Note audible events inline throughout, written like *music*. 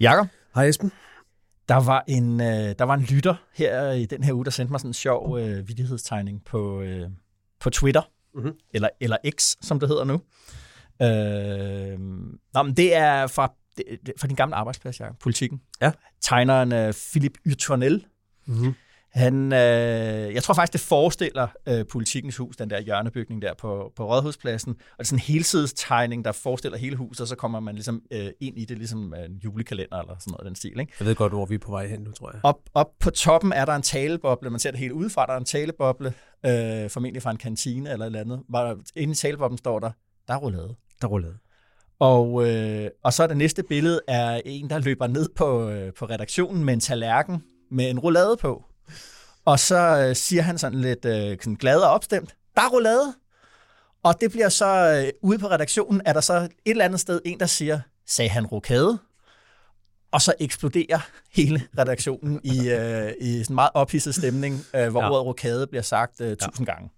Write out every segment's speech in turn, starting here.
Jakob, Hej Esben. der var, en, øh, der var en lytter her i den her uge, der sendte mig sådan en sjov øh, vidighedstegning på, øh, på Twitter, Mhm. eller, eller X, som det hedder nu. Øh, nå, men det er fra, det, det, fra din gamle arbejdsplads, Jacob, politikken. Ja. Tegneren øh, Philip Ytronel, Mm-hmm. Han, øh, jeg tror faktisk, det forestiller øh, politikens hus, den der hjørnebygning der på, på Rådhuspladsen. Og det er sådan en helsidestegning, der forestiller hele huset, og så kommer man ligesom øh, ind i det, ligesom en julekalender eller sådan noget den stil. Ikke? Jeg ved godt, hvor vi er på vej hen nu, tror jeg. Op, op på toppen er der en taleboble. Man ser det helt udefra. Der er en taleboble, øh, formentlig fra en kantine eller et eller andet. Hvor inde i taleboblen står der, der er roulade. Der rullede. Og, øh, og så er det næste billede er en, der løber ned på, øh, på redaktionen med en tallerken med en roulade på. Og så øh, siger han sådan lidt øh, sådan glad og opstemt, der er roulade. Og det bliver så, øh, ude på redaktionen, er der så et eller andet sted en, der siger, sagde han rokade? Og så eksploderer hele redaktionen i, *laughs* øh, i sådan en meget ophidset stemning, øh, hvor Ja. ja. ordet rokade bliver sagt øh, tusind gange.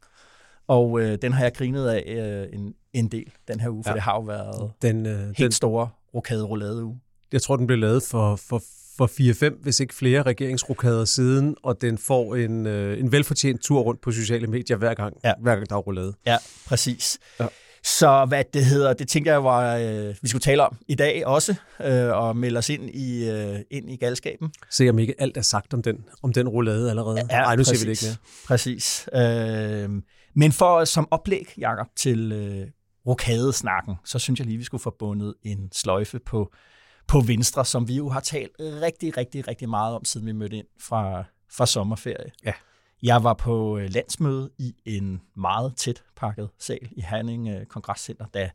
Og øh, den har jeg grinet af øh, en, en del den her uge, for Ja. ja. det har jo været Den, øh, helt den, store rokade roulade uge. jeg tror, den blev lavet for, for, for 4-5, hvis ikke flere regeringsrokader siden, og den får en, øh, en velfortjent tur rundt på sociale medier hver gang, Ja. hver gang der er roulade. Ja, præcis. Ja. Ja. Så hvad det hedder, det tænker jeg var, øh, vi skulle tale om i dag også, øh, og melde os ind i, øh, ind i galskaben. Se om ikke alt er sagt om den, om den roulade allerede. Nej, nu ser vi det ikke mere. Præcis. Øh, men for som oplæg, Jakob, til øh, rokadesnakken, så synes jeg lige, vi skulle få bundet en sløjfe på, på Venstre, som vi jo har talt rigtig, rigtig, rigtig meget om, siden vi mødte ind fra, fra sommerferie. Ja. Jeg var på øh, landsmøde i en meget tæt pakket sal i Herning øh, Kongresscenter, da,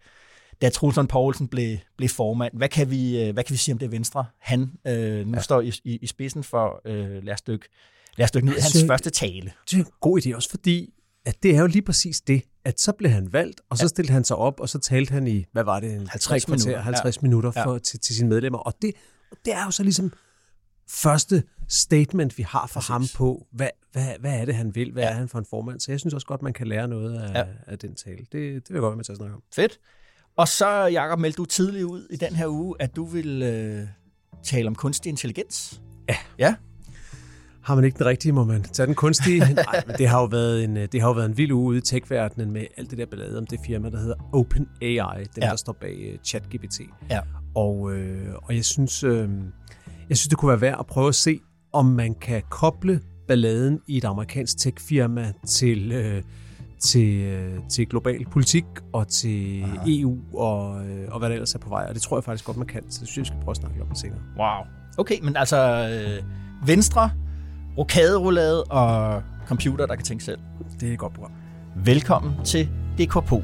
da Truls Lund Poulsen blev, blev formand. Hvad kan, vi, øh, hvad kan vi sige om det Venstre? Han øh, nu ja. står i, i, i spidsen for, øh, lad os dykke, lad os dykke ned i hans Altså, første tale. Det er en god idé også, fordi at det er jo lige præcis det, at så blev han valgt, og så stillede han sig op, og så talte han i, hvad var det, en 50 tre kvarter, minutter. 50 Ja. minutter Ja. for, til, til sine medlemmer. Og det, det er jo så ligesom første statement, vi har fra Præcis. ham på, hvad, hvad, hvad er det, han vil, hvad Ja. er han for en formand. Så jeg synes også godt, man kan lære noget af, Ja. ja. af den tale. Det, det vil jeg godt være med til at snakke om. Fedt. Og så, Jacob, meldte du tidligt ud i den her uge, at du vil øh, tale om kunstig intelligens. Ja. Ja, Har man ikke den rigtige, må man tage den kunstige. *laughs* Nej, men det har jo været en, det har jo været en vild uge ude i tech-verdenen med alt det der ballade om det firma, der hedder OpenAI, dem Ja. der står bag uh, ChatGPT. Ja. Og, øh, og jeg synes, øh, jeg synes, det kunne være værd at prøve at se, om man kan koble balladen i et amerikansk tech-firma til, øh, til, øh, til global politik og til Aha. EU og, øh, og hvad der ellers er på vej. Og det tror jeg faktisk godt, man kan. Så det synes jeg, vi skal prøve at snakke om det senere. wow. Okay, men altså øh, Venstre, rokaderoulade og computer, der kan tænke selv. Det er et godt program. Velkommen til DK Pol.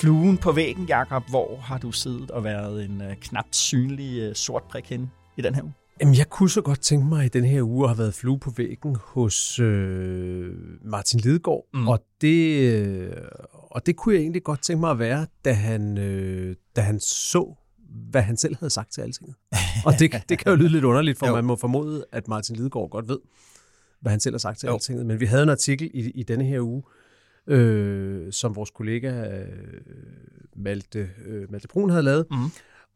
Fluen på væggen, Jakob. Hvor har du siddet og været en knapt knap synlig øh, sort prik henne i den her uge? Jamen, jeg kunne så godt tænke mig i den her uge at have været flue på væggen hos øh, Martin Lidegaard, Mm. og, det, øh, og det kunne jeg egentlig godt tænke mig at være, da han, øh, da han så, hvad han selv havde sagt til altinget. Og det, det kan jo lyde lidt underligt, for *laughs* jo. man må formode, at Martin Lidegaard godt ved, hvad han selv har sagt til Jo. altinget. Men vi havde en artikel i, i denne her uge, øh, som vores kollega øh, Malte, øh, Malte Brun havde lavet, Mm.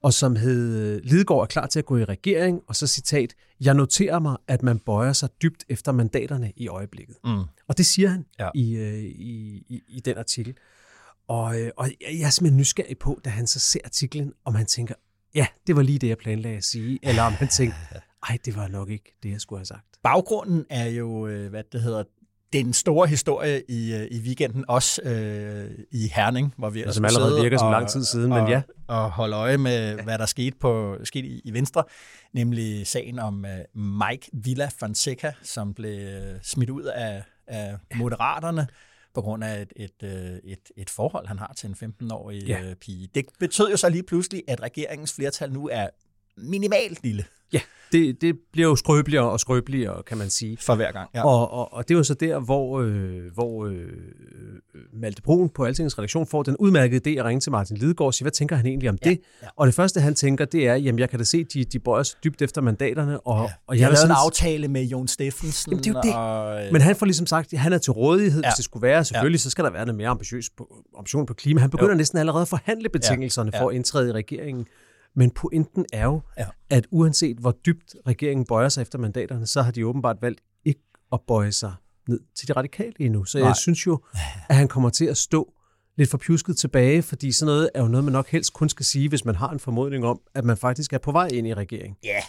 Og som hed Lidegaard er klar til at gå i regering, og så citat, jeg noterer mig, at man bøjer sig dybt efter mandaterne i øjeblikket. Mm. Og det siger han Ja. i, øh, i, i, i den artikel. Og, øh, og jeg er simpelthen nysgerrig på, da han så ser artiklen, om han tænker, ja, det var lige det, jeg planlagde at sige, eller om han tænker, *laughs* ej, det var nok ikke det, jeg skulle have sagt. Baggrunden er jo, øh, hvad det hedder, den store historie i, øh, i weekenden, også øh, i Herning, hvor vi altså, som allerede virker som lang tid siden, og, men ja. Og holde øje med, hvad der skete, på, skete i, i Venstre, nemlig sagen om uh, Mike Villa Fonseca, som blev uh, smidt ud af, af Moderaterne på grund af et, et, et, et forhold, han har til en 15-årig ja. pige. Det betød jo så lige pludselig, at regeringens flertal nu er minimalt lille. Ja, det, det bliver jo skrøbeligere og skrøbeligere, kan man sige. For hver gang, ja. Og, og, og det er jo så der, hvor, øh, hvor øh, Malte Brun på Altingens redaktion får den udmærkede idé at ringe til Martin Lidegaard og sige, hvad tænker han egentlig om ja, det? Ja. Og det første, han tænker, det er, jamen jeg kan da se, de, de bøjer sig dybt efter mandaterne. Og, ja. og jeg, jeg har lavet en aftale med Jon Steffensen. Jamen, det er jo det. Og, øh, Men han får ligesom sagt, at han er til rådighed, ja. hvis det skulle være. Selvfølgelig, ja. så skal der være noget mere ambitiøs på, ambition på klima. Han begynder jo. næsten allerede at forhandle betingelserne ja. Ja. for at indtræde i regeringen. Men pointen er jo, ja. at uanset hvor dybt regeringen bøjer sig efter mandaterne, så har de åbenbart valgt ikke at bøje sig ned til de radikale endnu. Så Nej. jeg synes jo, at han kommer til at stå lidt for pjusket tilbage, fordi sådan noget er jo noget, man nok helst kun skal sige, hvis man har en formodning om, at man faktisk er på vej ind i regeringen. Ja,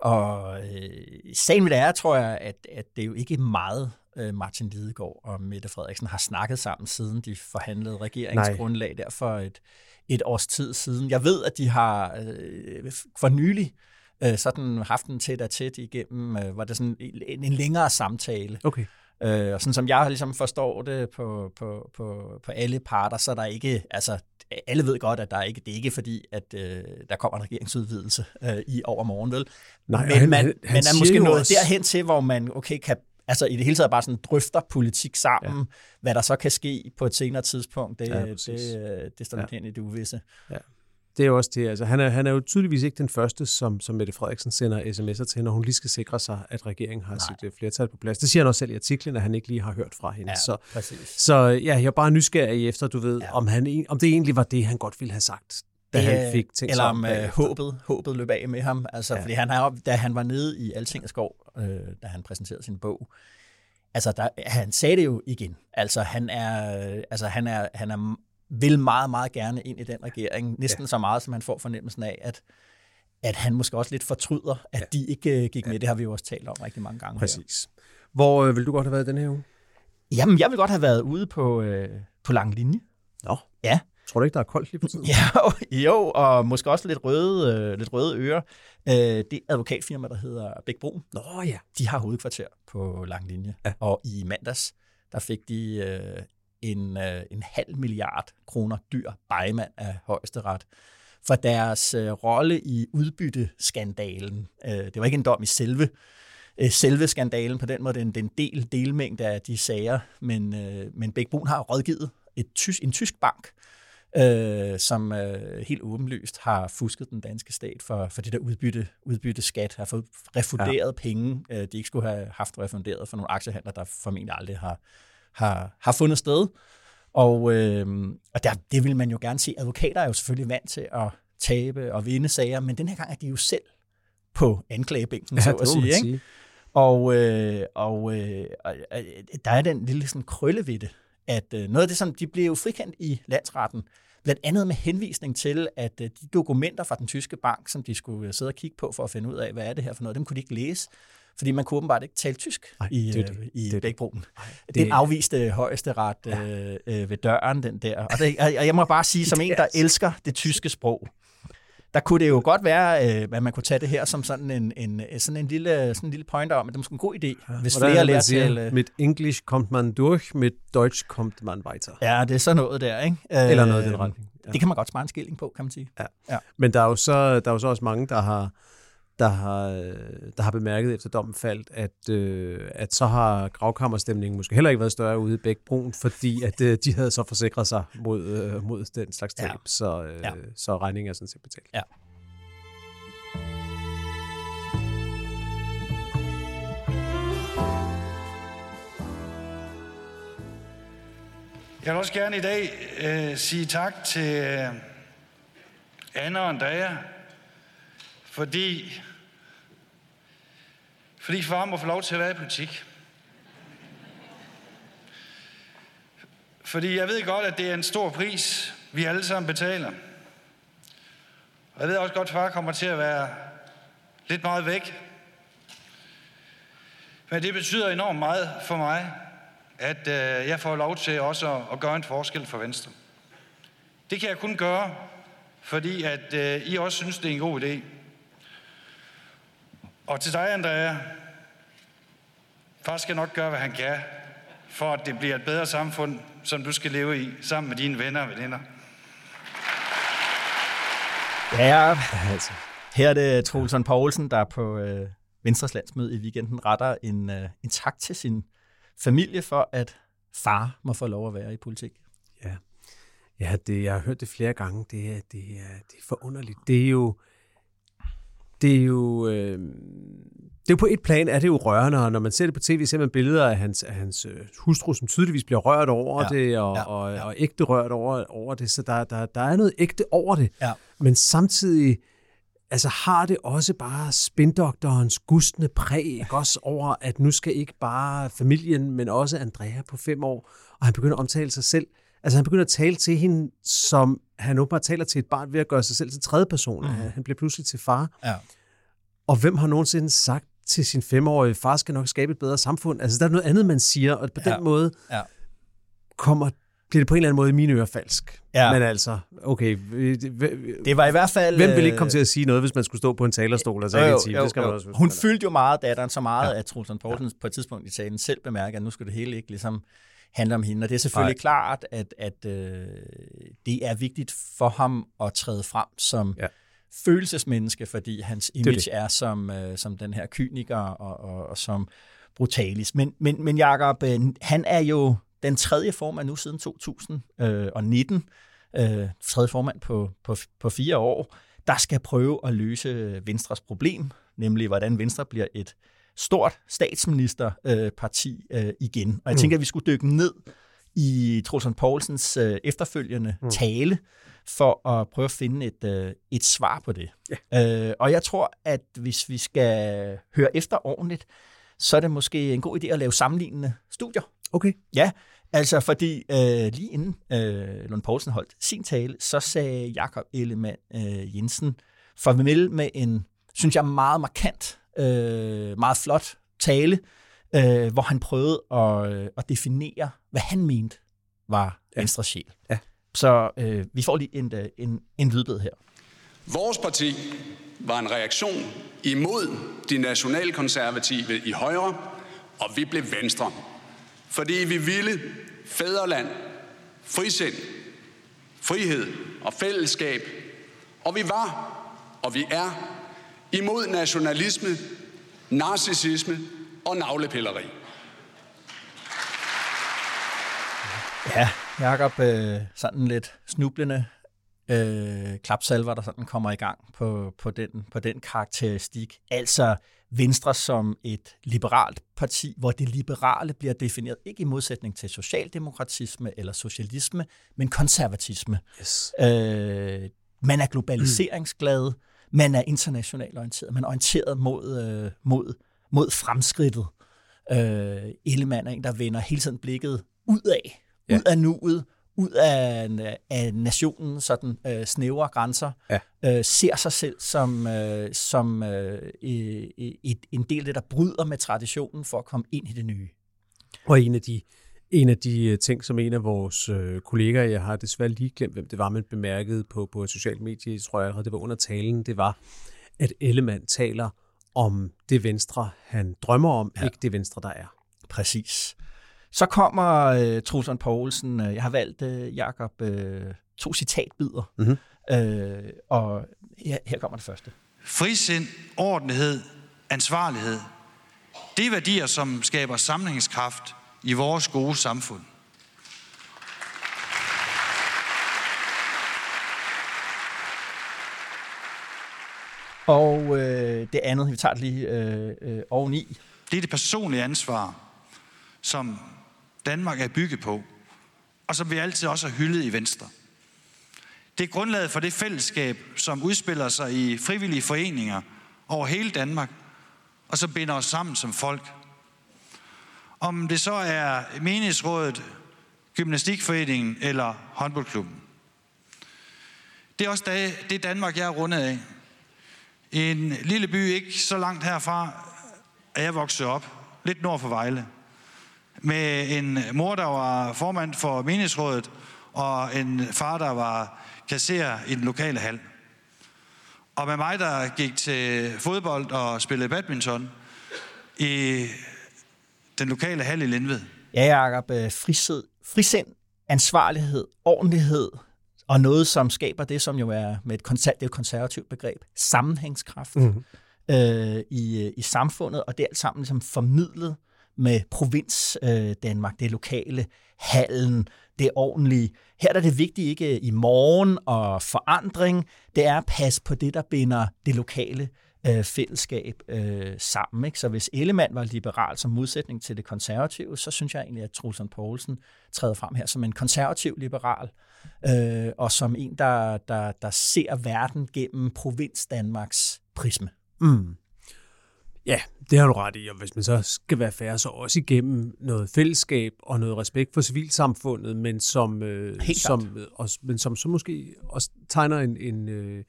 og øh, sagen med det er, tror jeg, at, at det er jo ikke meget, Martin Lidegaard og Mette Frederiksen har snakket sammen, siden de forhandlede regeringsgrundlag Nej. der for et, et års tid siden. Jeg ved, at de har øh, for nylig øh, sådan haft en tæt og tæt igennem, øh, var det sådan en, en længere samtale. Okay. Øh, og sådan som jeg ligesom forstår det på, på, på, på alle parter, så er der ikke, altså alle ved godt, at der er ikke, det er ikke fordi, at øh, der kommer en regeringsudvidelse øh, i overmorgen, vel? Nej, men han, man, han, man er måske nået også... derhen til, hvor man okay, kan altså i det hele taget bare sådan drøfter politik sammen, ja. hvad der så kan ske på et senere tidspunkt, det, ja, det, det, det står lidt ja. hen i det uvisse. Ja. Det er jo også det. Altså, han, er, han er jo tydeligvis ikke den første, som, som Mette Frederiksen sender sms'er til, når hun lige skal sikre sig, at regeringen har Nej. sit øh, flertal på plads. Det siger han også selv i artiklen, at han ikke lige har hørt fra hende. Ja, så, præcis. så ja, jeg er bare nysgerrig efter, du ved, ja. om, han, om det egentlig var det, han godt ville have sagt da det, han fik ting Eller om uh, håbet, håbet løb af med ham. Altså, ja. fordi han har, da han var nede i Altingets skov, øh, da han præsenterede sin bog, altså der, han sagde det jo igen. Altså han er, altså han er, han er vil meget, meget gerne ind i den regering. Næsten ja. så meget, som han får fornemmelsen af, at, at han måske også lidt fortryder, at ja. de ikke uh, gik med. Ja. Det har vi jo også talt om rigtig mange gange Præcis. Her. Hvor øh, vil du godt have været den her uge? Jamen, jeg vil godt have været ude på, øh, på lang linje. Nå. Ja. Tror du ikke, der er koldt lige på tiden? *laughs* Ja, jo, og måske også lidt røde, øh, lidt røde ører. Øh, det advokatfirma, der hedder Bæk Brun, Nå ja. de har hovedkvarter på lang linje. Ja. Og i mandags, der fik de øh, en, øh, en halv milliard kroner dyr bejmand af højesteret for deres øh, rolle i udbytteskandalen. Øh, det var ikke en dom i selve øh, selve skandalen på den måde. Det er en, det er en del, delmængde af de sager, men, øh, men Bæk Brun har rådgivet et tysk, en tysk bank, øh, som øh, helt åbenlyst har fusket den danske stat for, for det der udbytte, udbytteskat, har fået refunderet ja. penge, øh, de ikke skulle have haft refunderet for nogle aktiehandler, der formentlig aldrig har, har, har fundet sted. Og, øh, og der, det vil man jo gerne se. Advokater er jo selvfølgelig vant til at tabe og vinde sager, men den her gang er de jo selv på anklagebænken, ja, så at sige. Ikke? sige. Og, øh, og øh, der er den lille sådan krølle ved det, at øh, noget af det, som de blev frikendt i landsretten, blandt andet med henvisning til, at øh, de dokumenter fra den tyske bank, som de skulle øh, sidde og kigge på for at finde ud af, hvad er det her for noget, dem kunne de ikke læse, fordi man kunne åbenbart ikke tale tysk Ej, i, det, øh, i det, Bækbroen. Det, den afviste højeste ret ja. øh, ved døren, den der. Og, det, og jeg må bare sige, som *laughs* en, der elsker det tyske sprog, der kunne det jo godt være, øh, at man kunne tage det her som sådan en, en, sådan en, lille, sådan en lille pointer om, at det er måske en god idé, ja, hvis flere lærer til... Øh, mit English kommt man durch, mit Deutsch kommt man weiter. Ja, det er så noget der, ikke? Eller noget i den retning. Ja. Det kan man godt spare en skilling på, kan man sige. Ja. ja. Men der er, jo så, der er jo så også mange, der har der har, der har bemærket efter dommen faldt, at, øh, at så har gravkammerstemningen måske heller ikke været større ude i Bækbroen, fordi at øh, de havde så forsikret sig mod, øh, mod den slags tab, ja. så, øh, ja. så regningen er sådan set betalt. Ja. Jeg vil også gerne i dag øh, sige tak til øh, Anna og Andrea, fordi fordi far må få lov til at være i politik. Fordi jeg ved godt, at det er en stor pris, vi alle sammen betaler. Og jeg ved også godt, at far kommer til at være lidt meget væk. Men det betyder enormt meget for mig. at øh, jeg får lov til også at, at gøre en forskel for Venstre. Det kan jeg kun gøre, fordi at øh, I også synes, det er en god idé. Og til dig, Andrea, far skal nok gøre, hvad han kan, for at det bliver et bedre samfund, som du skal leve i, sammen med dine venner og veninder. Ja, altså. her er det Troelsen Poulsen, der på øh, Venstres landsmøde i weekenden retter en, øh, en tak til sin familie for, at far må få lov at være i politik. Ja, ja det, jeg har hørt det flere gange. Det er, det er, det er forunderligt. Det er jo... Det er jo... Øh, det er jo på et plan, er det jo rørende, og når man ser det på tv, ser man billeder af hans, af hans øh, hustru, som tydeligvis bliver rørt over ja, det, og, ja, og, ja. og ægte rørt over, over det, så der, der, der er noget ægte over det. Ja. Men samtidig altså har det også bare spindoktorens gustne præg, ikke? også over, at nu skal ikke bare familien, men også Andrea på fem år, og han begynder at omtale sig selv. Altså han begynder at tale til hende, som han åbenbart taler til et barn ved at gøre sig selv til tredje person. Mm. Han bliver pludselig til far. Ja. Og hvem har nogensinde sagt til sin femårige, far skal nok skabe et bedre samfund? Altså der er noget andet, man siger, og på ja. den måde ja. kommer bliver det på en eller anden måde i mine ører falsk. Ja. Men altså, okay. Det var i hvert fald... Hvem vil ikke komme til at sige noget, hvis man skulle stå på en talerstol og sige jo, det skal man også Hun fyldte jo meget datteren, så meget, ja. at Trulsund Poulsen ja. på et tidspunkt i talen selv bemærker, at nu skulle det hele ikke ligesom handle om hende. Og det er selvfølgelig Nej. klart, at, at øh, det er vigtigt for ham at træde frem som ja. følelsesmenneske, fordi hans image det det. er som, øh, som den her kyniker og, og, og som brutalis. Men, men, men Jacob, øh, han er jo den tredje formand nu siden 2019, øh, tredje formand på, på, på fire år, der skal prøve at løse Venstres problem, nemlig hvordan Venstre bliver et stort statsministerparti øh, igen. Og jeg mm. tænker, at vi skulle dykke ned i Trulsund Poulsens øh, efterfølgende mm. tale, for at prøve at finde et, øh, et svar på det. Ja. Øh, og jeg tror, at hvis vi skal høre efter ordentligt, så er det måske en god idé at lave sammenlignende studier. Okay. Ja, altså fordi øh, lige inden øh, Lund Poulsen holdt sin tale, så sagde Jakob Ellemann øh, Jensen farvel med en, synes jeg, meget markant, øh, meget flot tale, øh, hvor han prøvede at, øh, at definere, hvad han mente var ja. Sjæl. Ja. Så øh, vi får lige en, øh, en, en lydbid her. Vores parti var en reaktion imod de nationalkonservative i højre, og vi blev venstre fordi vi ville fædreland, frisind, frihed og fællesskab. Og vi var, og vi er, imod nationalisme, narcissisme og navlepilleri. Ja, Jacob, øh, sådan lidt snublende øh, klapsalver, der sådan kommer i gang på, på, den, på den karakteristik. Altså Venstre som et liberalt parti, hvor det liberale bliver defineret ikke i modsætning til socialdemokratisme eller socialisme, men konservatisme. Yes. Øh, man er globaliseringsglad, mm. Man er internationalt orienteret, man er orienteret mod, øh, mod, mod fremskridtet. Øh, Ellemann er en, der vender hele tiden blikket ud af, ja. ud af nuet, ud af, af nationen sådan øh, snævre grænser, ja. øh, ser sig selv som, øh, som øh, et, en del af det, der bryder med traditionen for at komme ind i det nye. Og en af de en af de øh, ting, som en af vores øh, kolleger, jeg har desværre lige glemt, hvem det var, man bemærkede på, på et socialt medie, tror jeg, det var under talen, det var, at Ellemann taler om det venstre, han drømmer om, ja. ikke det venstre, der er. Præcis. Så kommer øh, Trusson Poulsen. Øh, jeg har valgt, øh, Jakob, øh, to citatbider. Mm-hmm. Øh, og her, her kommer det første. Frisind, ordentlighed, ansvarlighed. Det er værdier, som skaber sammenhængskraft i vores gode samfund. Og øh, det andet, vi tager det lige øh, øh, oveni. Det er det personlige ansvar, som Danmark er bygget på, og som vi altid også har hyldet i Venstre. Det er grundlaget for det fællesskab, som udspiller sig i frivillige foreninger over hele Danmark, og som binder os sammen som folk. Om det så er menighedsrådet, gymnastikforeningen eller håndboldklubben. Det er også det Danmark, jeg er rundet af. En lille by ikke så langt herfra at jeg voksede op, lidt nord for Vejle. med en mor, der var formand for menighedsrådet, og en far, der var kasserer i den lokale hal. Og med mig, der gik til fodbold og spillede badminton i den lokale hal i Lindved. Ja, Jacob, øh, frisid, frisind, ansvarlighed, ordentlighed, og noget, som skaber det, som jo er med et, konser- det er et konservativt begreb, sammenhængskraft mm. øh, i, i samfundet, og det er alt sammen ligesom formidlet med provins øh, Danmark, det lokale, hallen, det ordentlige. Her er det vigtigt ikke i morgen og forandring, det er at passe på det, der binder det lokale øh, fællesskab øh, sammen. Ikke? Så hvis Ellemann var liberal som modsætning til det konservative, så synes jeg egentlig, at Trulsund Poulsen træder frem her som en konservativ liberal, øh, og som en, der, der, der ser verden gennem provins Danmarks prisme. Mm. Ja, det har du ret i, og hvis man så skal være færre, så også igennem noget fællesskab og noget respekt for civilsamfundet, men som, øh, som, øh, også, men som så måske også tegner en, en, øh,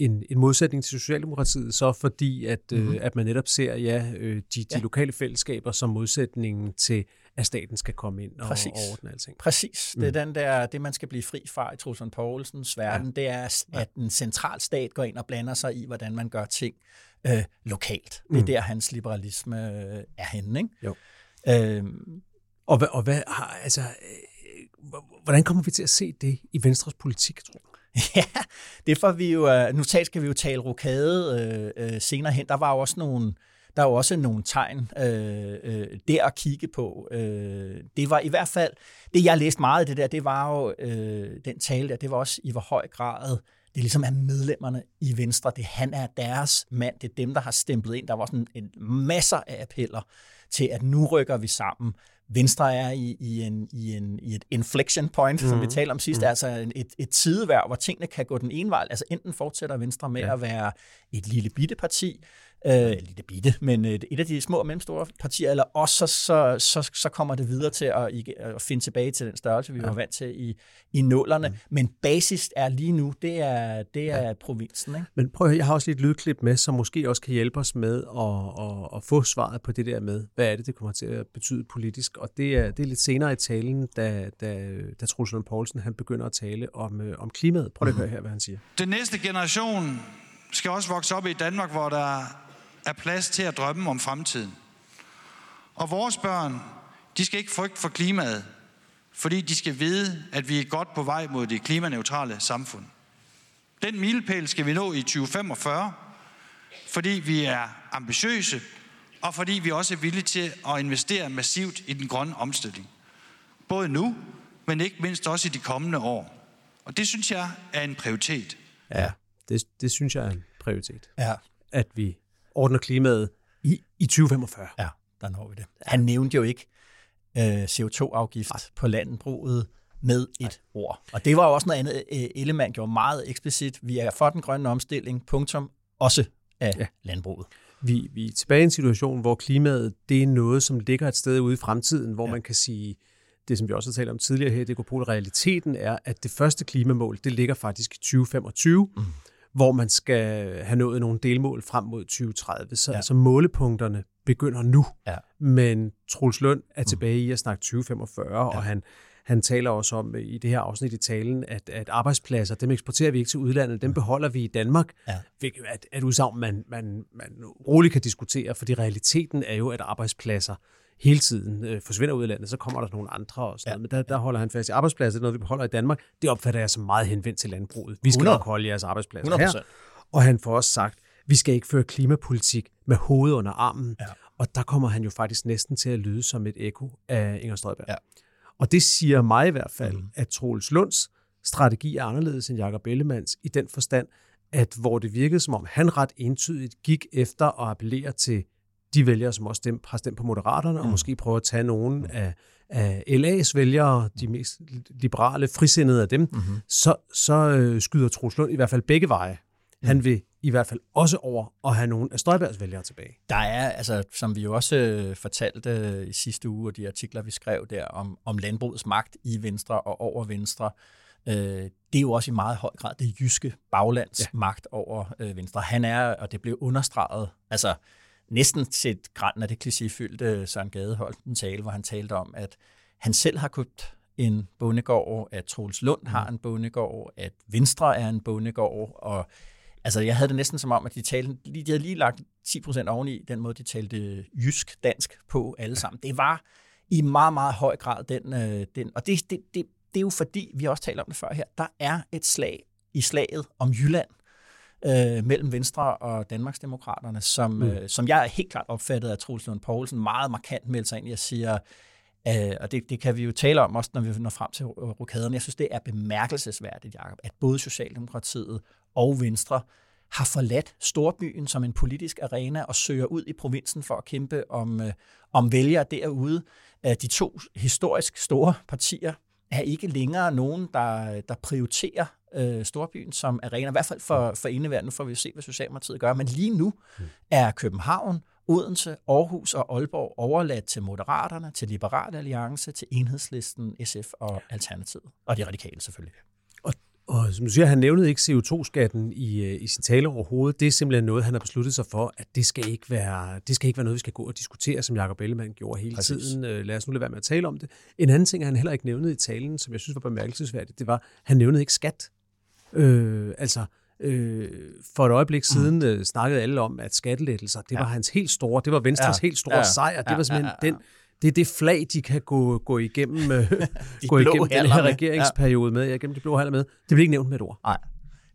en, en modsætning til Socialdemokratiet, så fordi at, mm-hmm. øh, mhm. at man netop ser ja, øh, de, de ja. lokale fællesskaber som modsætningen til, at staten skal komme ind og, Præcis. og ordne alting. Præcis. Mm. Det er den der, det, man skal blive fri fra i Trulsund Poulsens verden, ja. det er, at en central stat går ind og blander sig i, hvordan man gør ting øh, lokalt. Det er mm. der, hans liberalisme øh, er henne. Ikke? Jo. Øhm, og, hvad, og hvad, altså, øh, hvordan kommer vi til at se det i Venstres politik, tror du? *laughs* Ja, det får vi jo, øh, nu skal vi jo tale rokade øh, øh, senere hen. Der var jo også nogle, der er jo også nogle tegn øh, øh, der at kigge på. Øh, det var i hvert fald, det jeg læste meget af det der, det var jo øh, den tale der, det var også i hvor høj grad det ligesom er medlemmerne i Venstre. Det han er deres mand. Det er dem, der har stemplet ind. Der var sådan en masser af appeller til, at nu rykker vi sammen. Venstre er i, i, en, i, en, i et inflection point, mm. som vi mhm. talte om sidst, mm. altså et, et tideværv, hvor tingene kan gå den ene vej. Altså enten fortsætter Venstre med ja. at være et lille bitte parti, øh, lille bitte, men et, et af de små og mellemstore partier, eller også så, så, så, så kommer det videre til at, at finde tilbage til den størrelse, vi ja. var vant til i, i nullerne. Mm. Men basis er lige nu, det er, det er ja. provinsen. Ikke? Men prøv at jeg har også lidt lydklip med, som måske også kan hjælpe os med at, at, at få svaret på det der med, hvad er det, det kommer til at betyde politisk. Og det er, det er lidt senere i talen, da, da, da Truls Lund Poulsen han begynder at tale om, øh, om klimaet. Prøv at høre her, hvad han siger. Den næste generation skal også vokse op i Danmark, hvor der er plads til at drømme om fremtiden. Og vores børn, de skal ikke frygte for klimaet, fordi de skal vide, at vi er godt på vej mod det klimaneutrale samfund. Den milepæl skal vi nå i 2045, fordi vi er ambitiøse, og fordi vi også er villige til at investere massivt i den grønne omstilling. Både nu, men ikke mindst også i de kommende år. Og det synes jeg er en prioritet. Ja, det, det synes jeg er en prioritet. Ja. At vi ordner klimaet i, i 2045. Ja, der når vi det. Han nævnte jo ikke øh, CO2-afgift Nej. på landbruget med et Nej. ord. Og det var jo også noget andet, øh, Ellemann gjorde meget eksplicit. Vi er for den grønne omstilling, punktum, også af ja. landbruget. Vi, vi er tilbage i en situation, hvor klimaet det er noget, som ligger et sted ude i fremtiden, hvor ja. man kan sige, det som vi også har talt om tidligere her, det på, realiteten er, at det første klimamål, det ligger faktisk i 2025. Mm hvor man skal have nået nogle delmål frem mod 2030. Så, ja. så målepunkterne begynder nu. Ja. Men Truls Lund er mm. tilbage i at snakke 2045, ja. og han, han taler også om i det her afsnit i talen, at, at arbejdspladser, dem eksporterer vi ikke til udlandet, dem beholder vi i Danmark. Ja. At, at udsagn, man, man, man roligt kan diskutere, fordi realiteten er jo, at arbejdspladser hele tiden øh, forsvinder ud af landet, så kommer der nogle andre og sådan ja. noget. Men der, der holder han fast i arbejdspladser, det er noget, vi beholder i Danmark. Det opfatter jeg som meget henvendt til landbruget. Vi skal 100. nok holde jeres arbejdspladser 100%. her. Og han får også sagt, vi skal ikke føre klimapolitik med hovedet under armen. Ja. Og der kommer han jo faktisk næsten til at lyde som et ekko af Inger Støjberg. Ja. Og det siger mig i hvert fald, mm. at Troels Lunds strategi er anderledes end Jakob Ellemanns i den forstand, at hvor det virkede som om han ret entydigt gik efter at appellere til de vælgere, som også stem, har stemt på Moderaterne, mm. og måske prøve at tage nogle af, af LA's vælgere, de mest liberale, frisindede af dem, mm-hmm. så, så øh, skyder Troels Lund i hvert fald begge veje. Mm. Han vil i hvert fald også over at have nogle af Støjbergs vælgere tilbage. Der er, altså, som vi jo også øh, fortalte øh, i sidste uge, og de artikler, vi skrev der om, om landbrugets magt i Venstre og over Venstre, øh, det er jo også i meget høj grad det jyske baglands ja. magt over øh, Venstre. Han er, og det blev understreget, altså næsten set græn af det klichéfyldte Søren Gade holdt en tale, hvor han talte om, at han selv har købt en bondegård, at Troels Lund har en bondegård, at Venstre er en bondegård, og altså jeg havde det næsten som om, at de, talte, de havde lige lagt 10% oveni den måde, de talte jysk-dansk på alle sammen. Det var i meget, meget høj grad den, øh, den og det, det, det, det er jo fordi, vi har også talt om det før her, der er et slag i slaget om Jylland, øh, mellem Venstre og Danmarksdemokraterne, som, mm. øh, som jeg er helt klart opfattet af Troels Lund Poulsen meget markant meldt sig ind i at sige, øh, og det, det kan vi jo tale om også, når vi når frem til rokaderne. Jeg synes, det er bemærkelsesværdigt, Jacob, at både Socialdemokratiet og Venstre har forladt storbyen som en politisk arena og søger ud i provinsen for at kæmpe om, øh, om vælgere derude. De to historisk store partier er ikke længere nogen, der, der prioriterer øh, Storbyen som arena, i hvert fald for, for indeværende. Får vi se, hvad Socialdemokratiet gør. Men lige nu mm. er København, Odense, Aarhus og Aalborg overladt til Moderaterne, til Liberale Alliance, til Enhedslisten, SF og Alternativet. Og de radikale selvfølgelig. Og som du siger, han nævnede ikke CO2-skatten i, øh, i sin tale overhovedet. Det er simpelthen noget, han har besluttet sig for, at det skal ikke være, det skal ikke være noget, vi skal gå og diskutere, som Jacob Ellemann gjorde hele Præcis. tiden. Øh, lad os nu lade være med at tale om det. En anden ting, han heller ikke nævnede i talen, som jeg synes var bemærkelsesværdigt, det var, han nævnede ikke skat. Øh, altså, øh, for et øjeblik mm. siden øh, snakkede alle om, at skattelettelser, det ja. var hans helt store, det var Venstres ja. helt store ja. sejr. Det ja. var simpelthen ja. den det er det flag, de kan gå, gå igennem, øh, *laughs* *laughs* gå igennem den her regeringsperiode med. Ja, gennem de blå haller med. Det bliver ikke nævnt med et ord. Nej.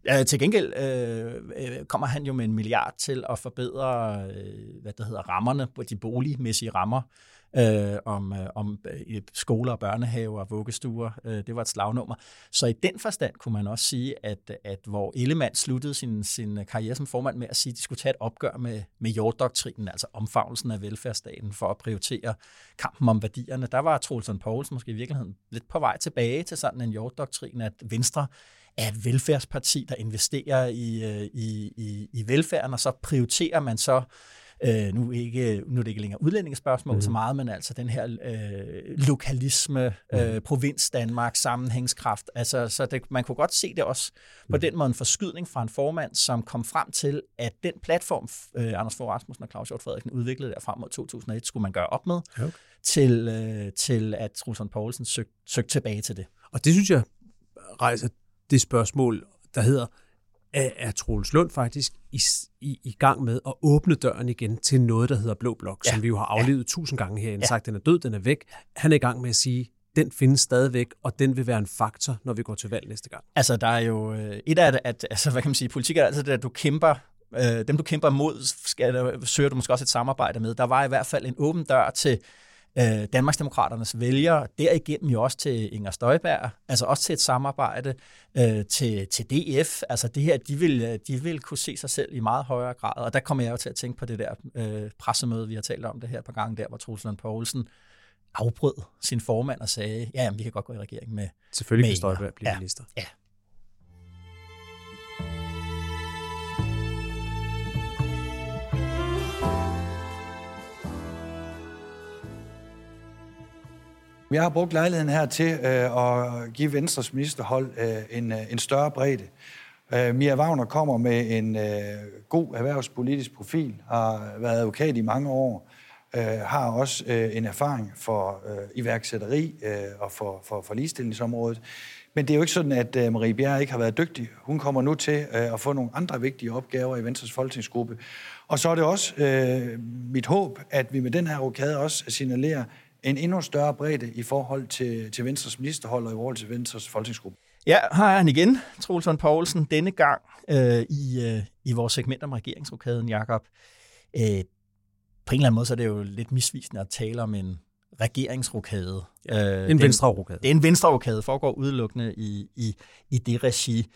Ja, til gengæld øh, øh, kommer han jo med en milliard til at forbedre øh, hvad det hedder, rammerne, de boligmæssige rammer øh, om, øh, om øh, skoler og børnehaver og vuggestuer. Øh, det var et slagnummer. Så i den forstand kunne man også sige, at, at hvor Ellemann sluttede sin, sin karriere som formand med at sige, at de skulle tage et opgør med, med jorddoktrinen, altså omfavnelsen af velfærdsstaten for at prioritere kampen om værdierne, der var Troelsen Poulsen måske i virkeligheden lidt på vej tilbage til sådan en jorddoktrin, at Venstre er et velfærdsparti, der investerer i, øh, i, i, i velfærden, og så prioriterer man så Øh, nu, ikke, nu er det ikke længere udlændingsspørgsmål mm. så meget, men altså den her øh, lokalisme, øh, provins Danmark, sammenhængskraft. Altså, så det, man kunne godt se det også på mm. den måde en forskydning fra en formand, som kom frem til, at den platform, øh, Anders Fogh Rasmussen og Claus Hjort Frederiksen udviklede der frem mod 2001, skulle man gøre op med, okay. til, øh, til at Trusson Poulsen søgte søg tilbage til det. Og det synes jeg rejser det spørgsmål, der hedder, er, er Troels Lund faktisk i, i, i gang med at åbne døren igen til noget, der hedder Blå Blok, ja. som vi jo har aflevet ja. tusind gange herinde, ja. sagt, den er død, den er væk. Han er i gang med at sige, den findes stadigvæk, og den vil være en faktor, når vi går til valg næste gang. Altså, der er jo øh, et af det, at, altså, hvad kan man sige, politik er altid det, at du kæmper øh, dem du kæmper mod, skal, søger du måske også et samarbejde med. Der var i hvert fald en åben dør til øh, Danmarksdemokraternes vælgere, derigennem jo også til Inger Støjberg, altså også til et samarbejde øh, til, til DF. Altså det her, de vil, de vil kunne se sig selv i meget højere grad, og der kommer jeg jo til at tænke på det der øh, pressemøde, vi har talt om det her på gange der, hvor Truls Lund Poulsen afbrød sin formand og sagde, ja, jamen, vi kan godt gå i regering med Selvfølgelig kan Støjberg blive ja, minister. Ja, Jeg har brugt lejligheden her til øh, at give Venstres ministerhold øh, en, øh, en større bredde. Øh, Mia Wagner kommer med en øh, god erhvervspolitisk profil, har været advokat i mange år, øh, har også øh, en erfaring for øh, iværksætteri øh, og for, for, for ligestillingsområdet. Men det er jo ikke sådan, at øh, Marie Bjerre ikke har været dygtig. Hun kommer nu til øh, at få nogle andre vigtige opgaver i Venstres folketingsgruppe. Og så er det også øh, mit håb, at vi med den her rokade også signalerer, en endnu større bredde i forhold til, til Venstres ministerhold og i forhold til Venstres folketingsgruppe. Ja, her er han igen, Troels Poulsen, denne gang øh, i, øh, i vores segment om regeringsrokaden, Jakob. Øh, på en eller anden måde så er det jo lidt misvisende at tale om en regeringsrokade. Øh, en venstre-rokade. Det er en venstre-rokade, foregår udelukkende i, i, i det regi.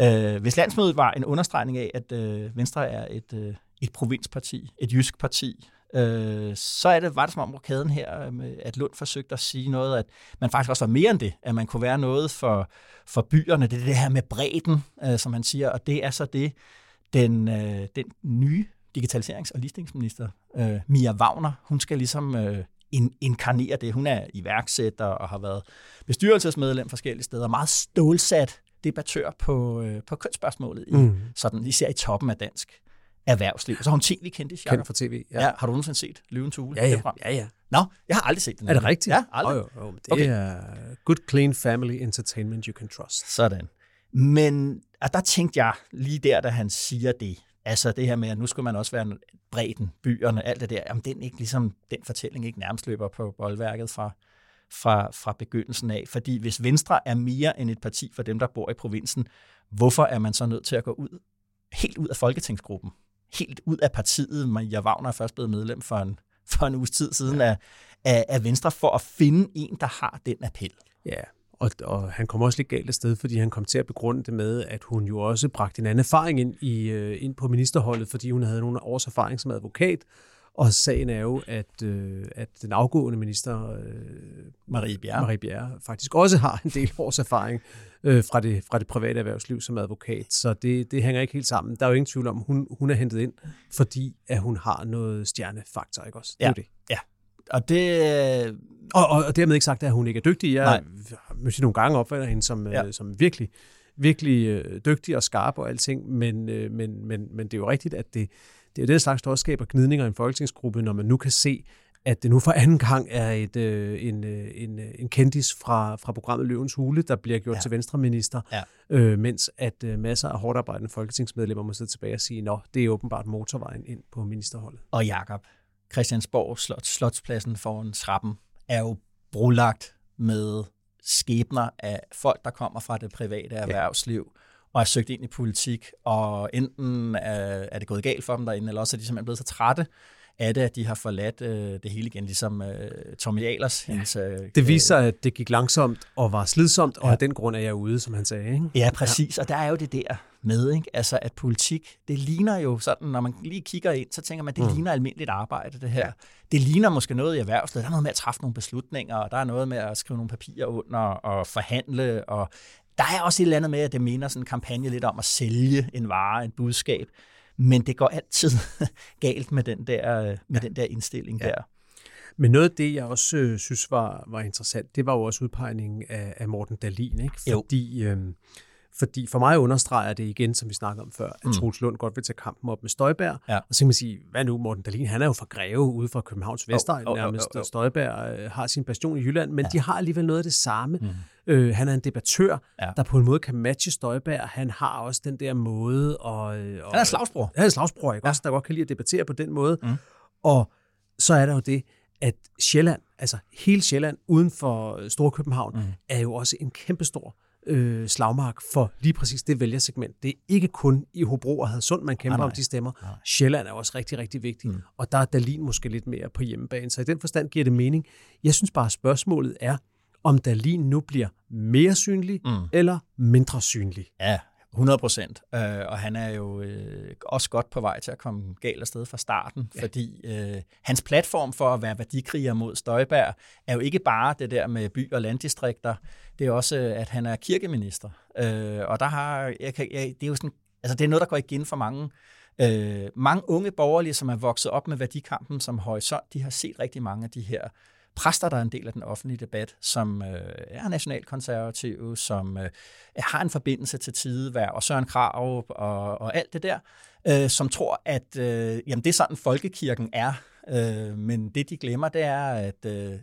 Øh, hvis landsmødet var en understregning af, at øh, Venstre er et, øh, et provinsparti, et jysk parti, øh, så er det, var det som om rokaden her, øh, at Lund forsøgte at sige noget, at man faktisk også var mere end det, at man kunne være noget for, for byerne. Det er det her med bredden, øh, som han siger, og det er så det, den, øh, den nye digitaliserings- og listingsminister, øh, Mia Wagner, hun skal ligesom øh, in, inkarnere det. Hun er iværksætter og har været bestyrelsesmedlem forskellige steder, meget stålsat debattør på, øh, på kønsspørgsmålet, i, mm. sådan, især i toppen af dansk erhvervsliv. Så har hun tv-kendte, Kendt fra tv. Ja. ja. Har du nogensinde set Løvens Hule? Ja, ja. Ja, ja. Nå, jeg har aldrig set den. Er det rigtigt? Ja, aldrig. Jo, jo, jo, det Okay. er good, clean family entertainment you can trust. Sådan. Men og der tænkte jeg lige der, da han siger det, altså det her med, at nu skal man også være bredden, byerne, alt det der, jamen den ikke ligesom, den fortælling ikke nærmest løber på boldværket fra, fra, fra begyndelsen af. Fordi hvis Venstre er mere end et parti for dem, der bor i provinsen, hvorfor er man så nødt til at gå ud, helt ud af folketingsgruppen? Helt ud af partiet. Maja Wagner er først blevet medlem for en, *laughs* for en uges tid siden af, af, af Venstre, for at finde en, der har den appel. Ja, og, og han kom også lidt galt af sted, fordi han kom til at begrunde det med, at hun jo også bragte en anden erfaring ind, i, øh, ind på ministerholdet, fordi hun havde nogle års erfaring som advokat. Og sagen er jo, at, øh, at den afgående minister, øh, Marie Bjerre. Marie Bjerre, faktisk også har en del *laughs* års erfaring øh, fra, det, fra det private erhvervsliv som advokat. Så det, det hænger ikke helt sammen. Der er jo ingen tvivl om, hun, hun er hentet ind, fordi at hun har noget stjernefaktor, ikke også? Det er Ja. jo det. Ja, og det, Og, og, og dermed ikke sagt, at hun ikke er dygtig. Jeg Nej. har måske nogle gange opfatter hende som, ja. Ja. som virkelig, virkelig øh, dygtig og skarp og alting, men, øh, men, men, men det er jo rigtigt, at det, det er jo det slags, der også skaber gnidninger i en folketingsgruppe, når man nu kan se, at det nu for anden gang er et, øh, en, øh, en, øh, en kendis fra, fra programmet Løvens Hule, der bliver gjort ja. Ja. til venstreminister, Ja. øh, mens at øh, masser af hårdt arbejdende folketingsmedlemmer må sidde tilbage og sige, nå, det er åbenbart motorvejen ind på ministerholdet. og Jakob Christiansborg Slot, Slotspladsen foran trappen er jo brolagt med skæbner af folk, der kommer fra det private erhvervsliv og er søgt ind i politik, og enten er, er det gået galt for dem derinde, eller også er de simpelthen blevet så trætte af det, at de har forladt øh, det hele igen, ligesom øh, Tommy Ahlers. Ja. Hendes, øh, Det viser, at det gik langsomt og var slidsomt, og Ja. af den grund er jeg ude, som han sagde. Ikke? Ja, præcis. Og der er jo det der med, ikke? Altså, at politik, det ligner jo sådan, når man lige kigger ind, så tænker man, det mm. ligner almindeligt arbejde, det her. Ja. Det ligner måske noget i erhvervslivet. Der er noget med at træffe nogle beslutninger, og der er noget med at skrive nogle papirer under og forhandle, og der er også et eller andet med, at det minder sådan en kampagne lidt om at sælge en vare, en budskab. Men det går altid *laughs* galt med den der, med den der indstilling ja. der. Men noget af det, jeg også øh, synes var, var interessant, det var jo også udpegningen af, af Morten Dalin. Ikke? Jo. Fordi, øh, fordi for mig understreger det igen, som vi snakkede om før, at mm. Troels Lund godt vil tage kampen op med Støjberg. Ja. Og så kan man sige, hvad nu, Morten Dalin, han er jo fra Greve, ude fra Københavns Vestegn jo, jo, nærmest. jo. og Støjberg øh, har sin passion i Jylland, men ja. de har alligevel noget af det samme. Mm. Øh, han er en debattør, Ja. der på en måde kan matche Støjberg. Han har også den der måde... Og, øh, og, Han er slagsbror. han er slagsbror, ikke? Ja. Også, der godt kan lide at debattere på den måde. Mm. Og så er der jo det, at Sjælland, altså hele Sjælland uden for øh, Storkøbenhavn, mm. er jo også en kæmpestor øh, slagmark for lige præcis det vælgersegment. Det er ikke kun i Hobro og Hadsund, man kæmper Nej, nej. om de stemmer. Sjælland er også rigtig, rigtig vigtig. Mm. Og der er Dalin måske lidt mere på hjemmebane. Så i den forstand giver det mening. Jeg synes bare, at spørgsmålet er, om Dalin nu bliver mere synlig mm. eller mindre synlig. Ja, 100 procent. Øh, og han er jo øh, også godt på vej til at komme galt afsted fra starten, ja. fordi øh, hans platform for at være værdikriger mod Støjberg er jo ikke bare det der med by- og landdistrikter, det er også, øh, at han er kirkeminister. Øh, og der har, jeg kan, jeg, det er jo sådan, altså det er noget, der går igen for mange Øh, mange unge borgerlige, som er vokset op med værdikampen som horisont, de har set rigtig mange af de her præster, der er en del af den offentlige debat, som øh, er nationalkonservative, som øh, har en forbindelse til tidevær og Søren Krav og, og alt det der, øh, som tror, at øh, jamen, det er sådan, folkekirken er. Øh, men det, de glemmer, det er, at øh,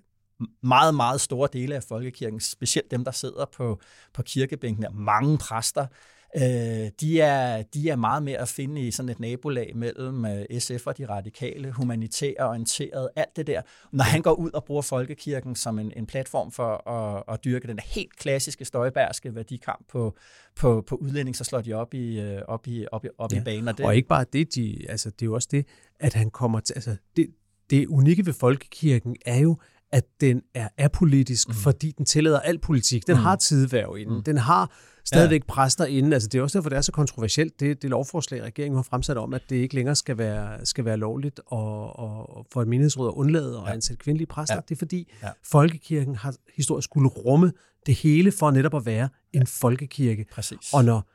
meget, meget store dele af folkekirken, specielt dem, der sidder på, på kirkebænken, mange præster, øh, de, er, de er meget mere at finde i sådan et nabolag mellem øh, SF og de radikale, humanitære orienteret, alt det der. Når han går ud og bruger folkekirken som en, en platform for at, at dyrke den helt klassiske støjbærske værdikamp på, på, på udlænding, så slår de op i, øh, op i, op i, op ja. i banen. Og, det, og ikke bare det, de, altså, det er jo også det, at han kommer til, altså, det, det unikke ved folkekirken er jo, at den er apolitisk, mm. fordi den tillader al politik. Den mm. har tidværv inden. Mm. Den har stadigvæk ja. præster inden. Altså, det er også derfor, det er så kontroversielt, det, det lovforslag, regeringen har fremsat om, at det ikke længere skal være, skal være lovligt og, og for et menighedsråd at undlade at ja. ansætte kvindelige præster. Ja. Det er fordi, ja. folkekirken har historisk skulle rumme det hele for netop at være en ja. folkekirke. Præcis. Og, når,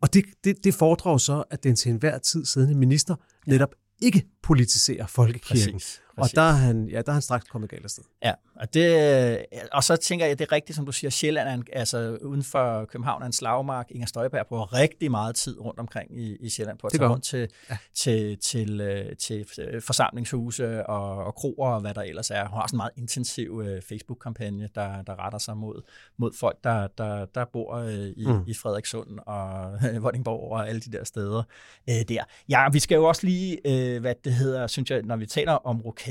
og det, det, det fordrer så, at den til enhver tid siddende minister netop ikke politiserer folkekirken. Præcis. Præcis. Og der er, han, ja, der er han straks kommet galt afsted. Ja, og, det, og så tænker jeg, det er rigtigt, som du siger, Sjælland er en, altså uden for København er en slagmark. Inger Støjberg bruger rigtig meget tid rundt omkring i, i Sjælland på at tage rundt til, ja. til, til, øh, til, til forsamlingshuse og, og kroer og hvad der ellers er. Hun har også en meget intensiv uh, Facebook-kampagne, der, der retter sig mod, mod folk, der, der, der bor i, mm. i Frederikssund og *laughs* Vordingborg og alle de der steder uh, der. Ja, vi skal jo også lige, uh, hvad det hedder, synes jeg, når vi taler om rokade,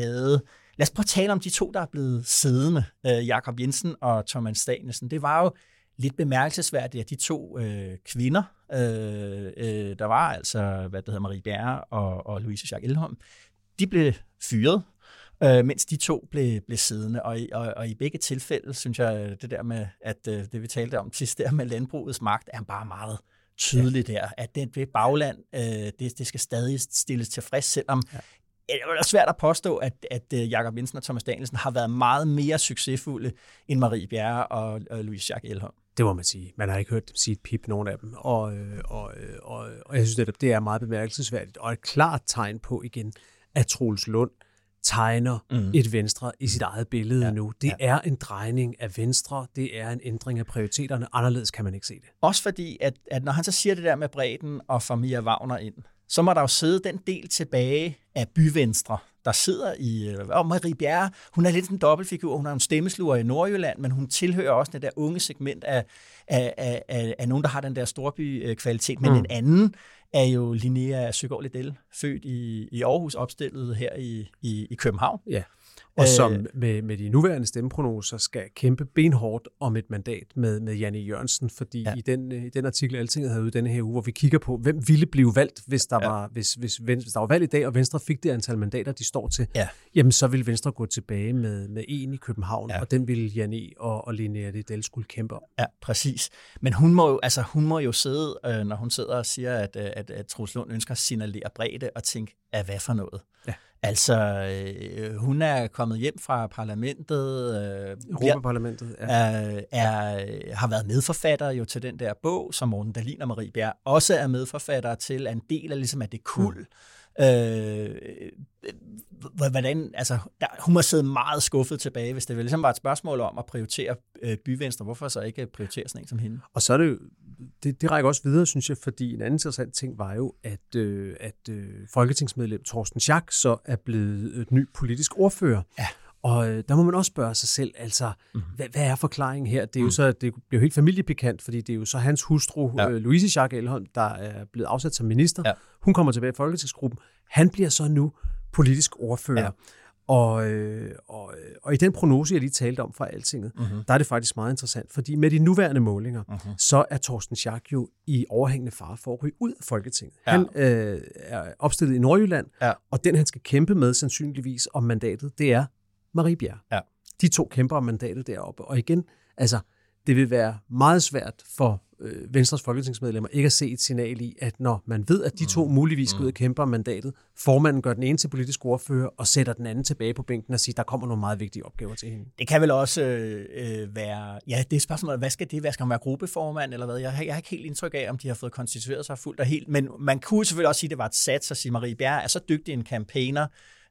Lad os prøve at tale om de to, der er blevet siddende, øh, Jakob Jensen og Thomas Danielsen. Det var jo lidt bemærkelsesværdigt, at de to øh, kvinder, øh, øh, der var altså, hvad det hedder, Marie Bjerre og, og Louise Jacques Elholm, de blev fyret, øh, mens de to blev, blev siddende. Og i, og, og i begge tilfælde, synes jeg, det der med, at øh, det vi talte om sidst der med landbrugets magt, er bare meget tydeligt ja. der, at det, det bagland, øh, det, det skal stadig stilles tilfreds, selvom ja det er svært at påstå, at, at øh, Jakob Jensen og Thomas Danielsen har været meget mere succesfulde end Marie Bjerre og, og Louise Jacques Elholm. Det må man sige. Man har ikke hørt dem sige et pip, nogen af dem. Og, øh, og, øh, og, og jeg synes, at det er meget bemærkelsesværdigt. Og et klart tegn på igen, at Troels Lund tegner mm. et Venstre i sit eget billede ja. nu. Det ja. er en drejning af Venstre. Det er en ændring af prioriteterne. Anderledes kan man ikke se det. Også fordi, at, at når han så siger det der med bredden og får Mia Wagner ind, så må der jo sidde den del tilbage af byvenstre, der sidder i... Øh, og Marie Bjerre, hun er lidt en dobbeltfigur. Hun er en stemmesluger i Nordjylland, men hun tilhører også det der unge segment af, af, af, af, af nogen, der har den der storby-kvalitet. Men mm. en anden er jo Linnea Søgaard Liddell, født i, i Aarhus, opstillet her i, i, i København. Ja og som øh, med, med de nuværende stemmeprognoser skal kæmpe benhårdt om et mandat med, med Janne Jørgensen, fordi ja. i, den, i den artikel, Altinget havde ude denne her uge, hvor vi kigger på, hvem ville blive valgt, hvis der, ja. var, hvis, hvis, hvis der var valg i dag, og Venstre fik det antal mandater, de står til, ja. jamen så ville Venstre gå tilbage med, med en i København, ja. og den ville Janne og, og Linnea Liddell skulle kæmpe om. Ja, præcis. Men hun må jo, altså, hun må jo sidde, øh, når hun sidder og siger, at, at, at, at Troels Lund ønsker at signalere bredde, og tænke, at hvad for noget? Ja. Altså, øh, hun er kommet hjem fra parlamentet. Øh, Europaparlamentet, ja. Er, er, har været medforfatter jo til den der bog, som Morten Dahlin og Marie Bjerg også er medforfatter til, er en del af, ligesom, af det kul. Mm. Øh, hvordan, altså, der, hun må sidde meget skuffet tilbage, hvis det vel ligesom var et spørgsmål om at prioritere øh, byvenstre. Hvorfor så ikke prioritere sådan en som hende? Og så er det jo, det, det rækker også videre, synes jeg, fordi en anden interessant ting var jo, at, øh, at øh, folketingsmedlem Thorsten Schack så er blevet et ny politisk ordfører. Ja. Og øh, der må man også spørge sig selv, altså, mm. hvad, hvad er forklaringen her? Det er jo mm. så, det bliver helt familiepikant, fordi det er jo så hans hustru, ja. øh, Louise Jacques Elholm, der er blevet afsat som minister. Ja. Hun kommer tilbage i Folketingsgruppen. Han bliver så nu politisk ordfører. Ja. Og, øh, og, øh, og i den prognose, jeg lige talte om fra Altinget, uh-huh. der er det faktisk meget interessant, fordi med de nuværende målinger, uh-huh. så er Torsten Schack jo i overhængende fare for at ryge ud af Folketinget. Ja. Han øh, er opstillet i Nordjylland, ja. og den han skal kæmpe med sandsynligvis om mandatet, det er Marie Bjerg. Ja. De to kæmper om mandatet deroppe. Og igen, altså, det vil være meget svært for øh, Venstres folketingsmedlemmer ikke at se et signal i, at når man ved, at de to mm. muligvis skal ud og kæmpe om mandatet, formanden gør den ene til politisk ordfører og sætter den anden tilbage på bænken og siger, der kommer nogle meget vigtige opgaver til hende. Det kan vel også øh, være, ja, det er spørgsmålet, hvad skal det være? Skal man være gruppeformand eller hvad? Jeg har, jeg har ikke helt indtryk af, om de har fået konstitueret sig fuldt og helt, men man kunne selvfølgelig også sige, at det var et sats at sige, Marie Bjerg er så dygtig en campaigner,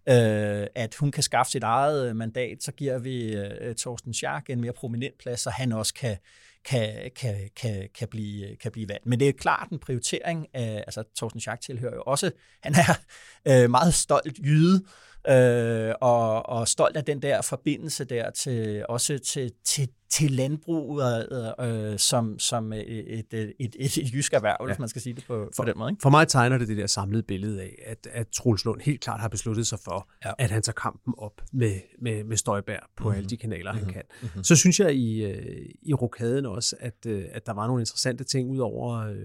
øh, at hun kan skaffe sit eget øh, mandat, så giver vi øh, Torsten Schack en mere prominent plads, så han også kan, kan, kan, kan, kan, blive, øh, kan blive valgt. Men det er klart en prioritering. Af, altså, Thorsten Schack tilhører jo også, han er *laughs* øh, meget stolt jyde, øh, og, og stolt af den der forbindelse der til også til, til, til landbruget øh, som, som et, et, et, et, et jysk erhverv, ja. hvis man skal sige det på, på den måde. Ikke? For mig tegner det det der samlede billede af, at, at Troels Lund helt klart har besluttet sig for, ja. at han tager kampen op med, med, med Støjbær på mm-hmm. alle de kanaler, mm-hmm. han kan. Mm-hmm. Så synes jeg i, øh, i rokaden også, at, øh, at der var nogle interessante ting ud over øh,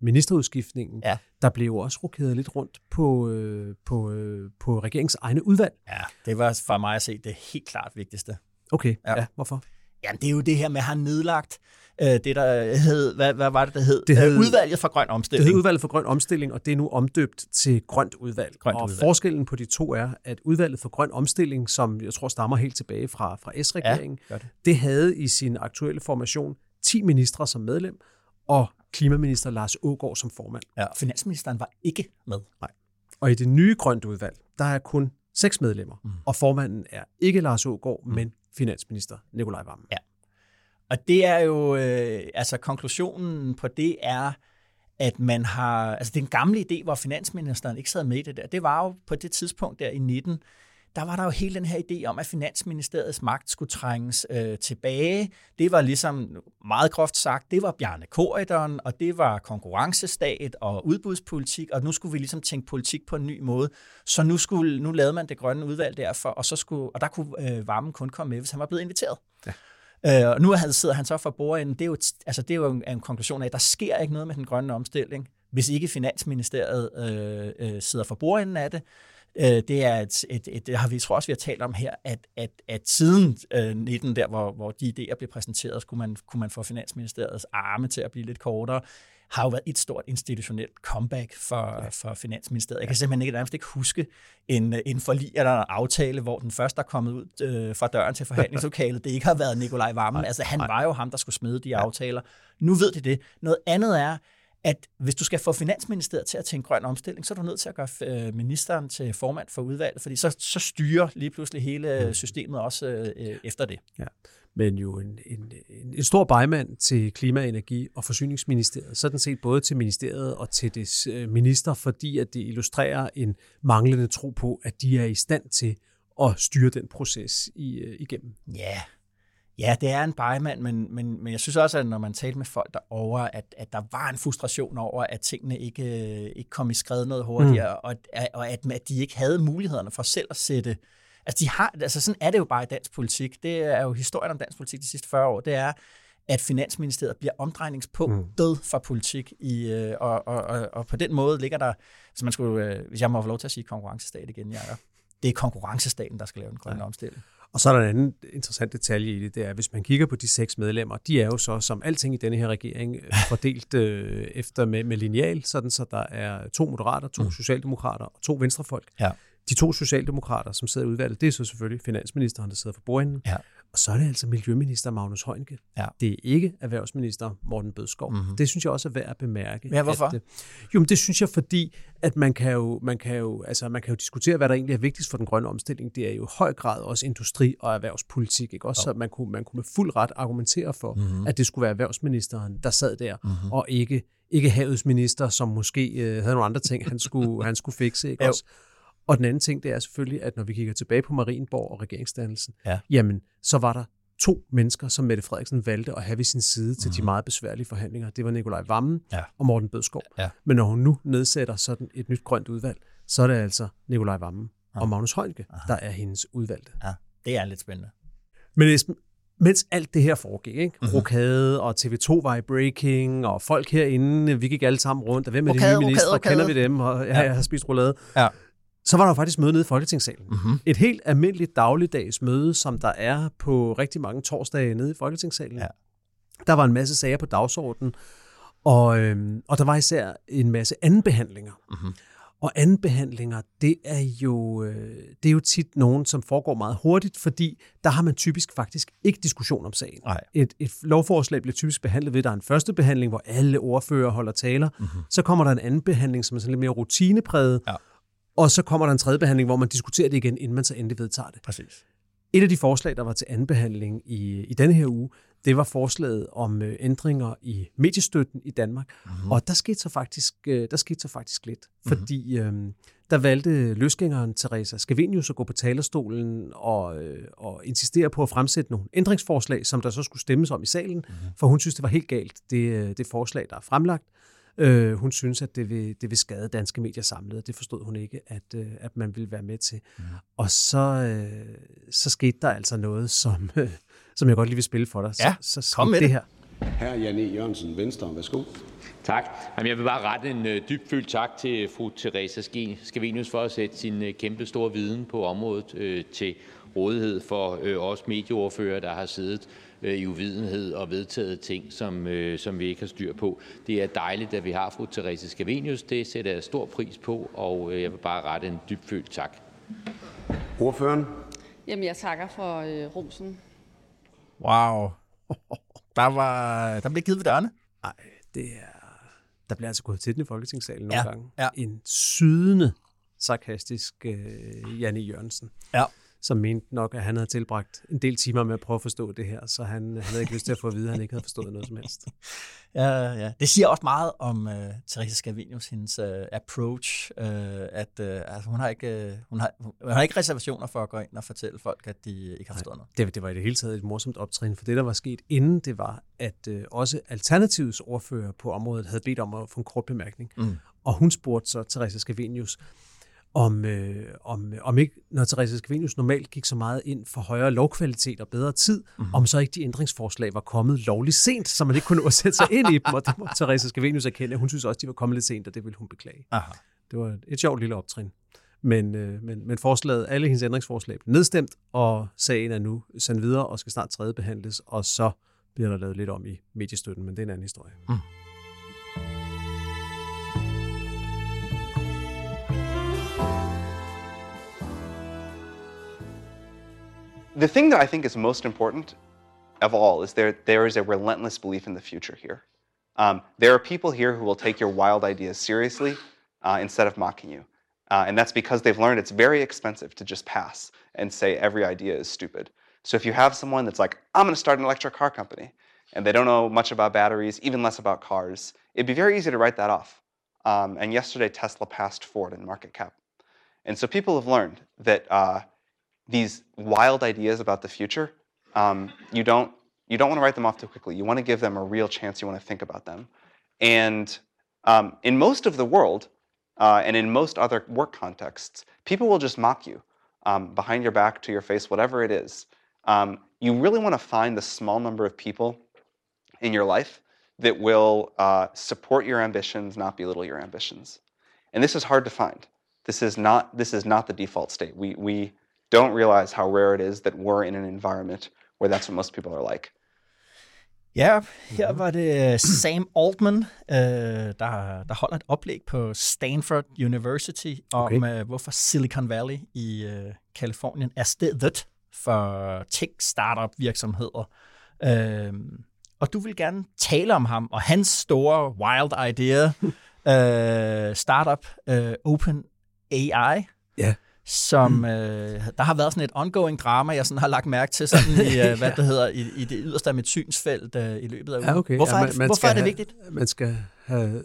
ministerudskiftningen. Ja. Der blev også rokeret lidt rundt på, øh, på, øh, på regeringens egne udvalg. Ja, det var for mig at se det helt klart vigtigste. Okay, ja. ja hvorfor? Jamen, det er jo det her med, at han nedlagt øh, det, der hed, hvad, hvad var det, der hed? Det hed øh, udvalget for grøn omstilling. Det hed udvalget for grøn omstilling, og det er nu omdøbt til grønt udvalg. Grønt og udvalg. forskellen på de to er, at udvalget for grøn omstilling, som jeg tror stammer helt tilbage fra, fra S-regeringen, ja, det. det havde i sin aktuelle formation 10 ministre som medlem, og klimaminister Lars Ågaard som formand. Ja, finansministeren var ikke med. Nej. Og i det nye grønt udvalg, der er kun seks medlemmer, mm. og formanden er ikke Lars Ågaard, mm. men finansminister Nikolaj Vammen. Ja. Og det er jo, øh, altså konklusionen på det er, at man har, altså den gamle idé, hvor finansministeren ikke sad med i det der, det var jo på det tidspunkt der i 19, der var der jo hele den her idé om, at Finansministeriets magt skulle trænges øh, tilbage. Det var ligesom meget groft sagt, det var Bjarne Korydon, og det var konkurrencestat og udbudspolitik, og nu skulle vi ligesom tænke politik på en ny måde. Så nu, skulle, nu lavede man det grønne udvalg derfor, og, så skulle, og der kunne øh, Varmen kun komme med, hvis han var blevet inviteret. Ja. Øh, og nu sidder han så for bordenden. Det er jo, altså, det er jo en, en konklusion af, at der sker ikke noget med den grønne omstilling, hvis ikke Finansministeriet øh, øh, sidder for bordenden af det. Øh, det er et, et, et, det har vi tror også, vi har talt om her, at, at, at siden øh, 19, der hvor, hvor de idéer blev præsenteret, skulle man, kunne man få Finansministeriets arme til at blive lidt kortere har jo været et stort institutionelt comeback for, ja. for Finansministeriet. Jeg kan simpelthen ikke nærmest ikke huske en, en forlig eller en aftale, hvor den første er kommet ud øh, fra døren til forhandlingslokalet, det ikke har været Nikolaj Vammen. *laughs* Altså han var jo ham, der skulle smide de aftaler. Nu ved de det. Noget andet er, at hvis du skal få Finansministeriet til at tænke grøn omstilling, så er du nødt til at gøre øh, ministeren til formand for udvalget, fordi så, så styrer lige pludselig hele mm. systemet også øh, efter det. Ja. Men jo en, en, en stor bejmand til Klima-, Energi- og Forsyningsministeriet, sådan set både til ministeriet og til dets øh, minister, fordi at det illustrerer en manglende tro på, at de er i stand til at styre den proces i, igennem. Ja, Ja, det er en bejemand, men, men, men jeg synes også, at når man talte med folk derovre, at, at der var en frustration over, at tingene ikke, ikke kom i skred noget hurtigere, mm. og, og at, at de ikke havde mulighederne for selv at sætte... Altså, de har, altså sådan er det jo bare i dansk politik. Det er jo historien om dansk politik de sidste 40 år. Det er, at Finansministeriet bliver omdrejningspunktet mm. for politik, i, øh, og, og, og, og på den måde ligger der, så man skulle, øh, hvis jeg må få lov til at sige konkurrencestat igen, Jacob, det er konkurrencestaten, der skal lave den grønne ja. omstilling. Og så er der en anden interessant detalje i det, det er, hvis man kigger på de seks medlemmer, de er jo så, som alting i denne her regering, øh, *laughs* fordelt øh, efter med, med lineal, sådan så der er to moderater, to mm. socialdemokrater og to venstrefolk. Ja. De to socialdemokrater, som sidder i udvalget, det er så selvfølgelig finansministeren, der sidder for bordenden. Ja. Og så er det altså Miljøminister Magnus Heunicke. Ja. Det er ikke erhvervsminister Morten Bødskov. Mm-hmm. Det synes jeg også er værd at bemærke. Ja, hvorfor? At, øh, jo, men det synes jeg, fordi at man kan, jo, man, kan jo, altså, man kan jo diskutere, hvad der egentlig er vigtigst for den grønne omstilling. Det er jo i høj grad også industri- og erhvervspolitik. Ikke? Også, så man kunne, man kunne med fuld ret argumentere for, mm-hmm. at det skulle være erhvervsministeren, der sad der, mm-hmm. og ikke ikke havets minister, som måske øh, havde nogle andre ting, han skulle, *laughs* han skulle fikse. Ikke? Også, og den anden ting, det er selvfølgelig, at når vi kigger tilbage på Marienborg og regeringsdannelsen, ja. jamen, så var der to mennesker, som Mette Frederiksen valgte at have ved sin side til mm. de mhm. meget besværlige forhandlinger. Det var Nikolaj Vammen ja. og Morten Bødskov. Ja. Men når hun nu nedsætter sådan et nyt grønt udvalg, så er det altså Nikolaj Vammen ja. og Magnus Heunicke, der er hendes udvalgte. Ja, det er lidt spændende. Men Esben, mens alt det her foregik, ikke? Mm-hmm. Rokade og TV2 var i breaking, og folk herinde, vi gik alle sammen rundt, og hvem er de nye ministre, kender vi dem, og ja, jeg har spist roulade. Ja så var der faktisk møde nede i Folketingssalen. Mm-hmm. Et helt almindeligt dagligdags møde, som der er på rigtig mange torsdage nede i Folketingssalen. Ja. Der var en masse sager på dagsordenen, og, øhm, og der var især en masse andenbehandlinger. Mm-hmm. Og andenbehandlinger, det er, jo, øh, det er jo tit nogen, som foregår meget hurtigt, fordi der har man typisk faktisk ikke diskussion om sagen. Nej. Et, et lovforslag bliver typisk behandlet ved, at der er en første behandling, hvor alle ordfører holder taler. Mm-hmm. Så kommer der en anden behandling, som er sådan lidt mere rutinepræget, ja. Og så kommer der en tredje behandling, hvor man diskuterer det igen, inden man så endelig vedtager det. Præcis. Et af de forslag, der var til anden behandling i, i denne her uge, det var forslaget om øh, ændringer i mediestøtten i Danmark. Mm-hmm. Og der skete så faktisk, øh, der skete så faktisk lidt, mm-hmm. fordi øh, der valgte løsgængeren Teresa Scavenius at gå på talerstolen og, øh, og insistere på at fremsætte nogle ændringsforslag, som der så skulle stemmes om i salen, mm-hmm. for hun synes, det var helt galt, det, øh, det forslag, der er fremlagt. Øh, hun synes, at det vil, det vil skade danske medier samlet, og det forstod hun ikke, at, øh, at man ville være med til. Mm. Og så, øh, så skete der altså noget, som, øh, *laughs* som jeg godt lige vil spille for dig. Ja, så, så kom med det her. Her Janne Jørgensen, Venstre. Værsgo. Tak. Jamen, jeg vil bare rette en uh, dybfølt tak til fru Teresa Skavenius for at sætte sin uh, kæmpe store viden på området uh, til rådighed for uh, os medieordfører, der har siddet Øh, i uvidenhed og vedtaget ting, som, øh, som vi ikke har styr på. Det er dejligt, at vi har fru Therese Scavenius. Det sætter jeg stor pris på, og øh, jeg vil bare rette en dybfølt tak. Ordføreren? Jamen, jeg takker for øh, rosen. Wow. Der, var, der blev givet ved dørene. Nej, det er... Der bliver altså gået til den i Folketingssalen nogle ja, gange. Ja. En sydende sarkastisk øh, Janne Jørgensen. Ja. Som mente nok, at han havde tilbragt en del timer med at prøve at forstå det her, så han, han havde ikke lyst til at få at vide, at han ikke havde forstået noget som helst. *laughs* Ja, ja. Det siger også meget om uh, Therese Scavenius, hendes uh, approach, uh, at uh, altså, hun, har ikke, uh, hun, har, hun har ikke reservationer for at gå ind og fortælle folk, at de ikke har forstået noget. Det, det var i det hele taget et morsomt optrin, for det, der var sket inden, det var, at uh, også Alternativets ordfører på området havde bedt om at få en kort bemærkning. Mm. Og hun spurgte så Therese Scavenius, om, øh, om, om ikke, når Therese Scavenius normalt gik så meget ind for højere lovkvalitet og bedre tid, mm-hmm. om så ikke de ændringsforslag var kommet lovligt sent, så man ikke kunne nå at sætte sig ind i dem, og det må *laughs* Therese Scavenius erkende. Hun synes også, de var kommet lidt sent, og det ville hun beklage. Aha. Det var et sjovt lille optrin. Men, øh, men, men forslaget, alle hendes ændringsforslag blev nedstemt, og sagen er nu sendt videre og skal snart tredje behandles, og så bliver der lavet lidt om i mediestøtten, men det er en anden historie. Mm. The thing that I think is most important of all is there, there is a relentless belief in the future here. Um, there are people here who will take your wild ideas seriously uh, instead of mocking you. Uh, and that's because they've learned it's very expensive to just pass and say every idea is stupid. So if you have someone that's like, I'm going to start an electric car company, and they don't know much about batteries, even less about cars, it'd be very easy to write that off. Um, and yesterday, Tesla passed Ford in market cap. And so people have learned that uh, these wild ideas about the future, um, you don't you don't want to write them off too quickly. You want to give them a real chance. You want to think about them. And um, in most of the world, uh, and in most other work contexts, people will just mock you um, behind your back, to your face, whatever it is. Um, you really want to find the small number of people in your life that will uh, support your ambitions, not belittle your ambitions. And this is hard to find. This is not this is not the default state. We we don't realize how rare it is that we're in an environment where that's what most people are like. Ja, her var det øh, Sam Altman, øh, der, der holder et oplæg på Stanford University om, okay. øh, hvorfor Silicon Valley i øh, Kalifornien er stedet for tech-startup virksomheder. Øh, og du vil gerne tale om ham og hans store wild idea, *laughs* øh, startup øh, Open AI. Ja som mm. øh, der har været sådan et ongoing drama, jeg sådan har lagt mærke til sådan i, øh, *laughs* hvad det hedder, i, i det yderste af mit synsfelt øh, i løbet af ugen. Ja, okay. Hvorfor, ja, man, er, det, hvorfor er det have, vigtigt? Man skal have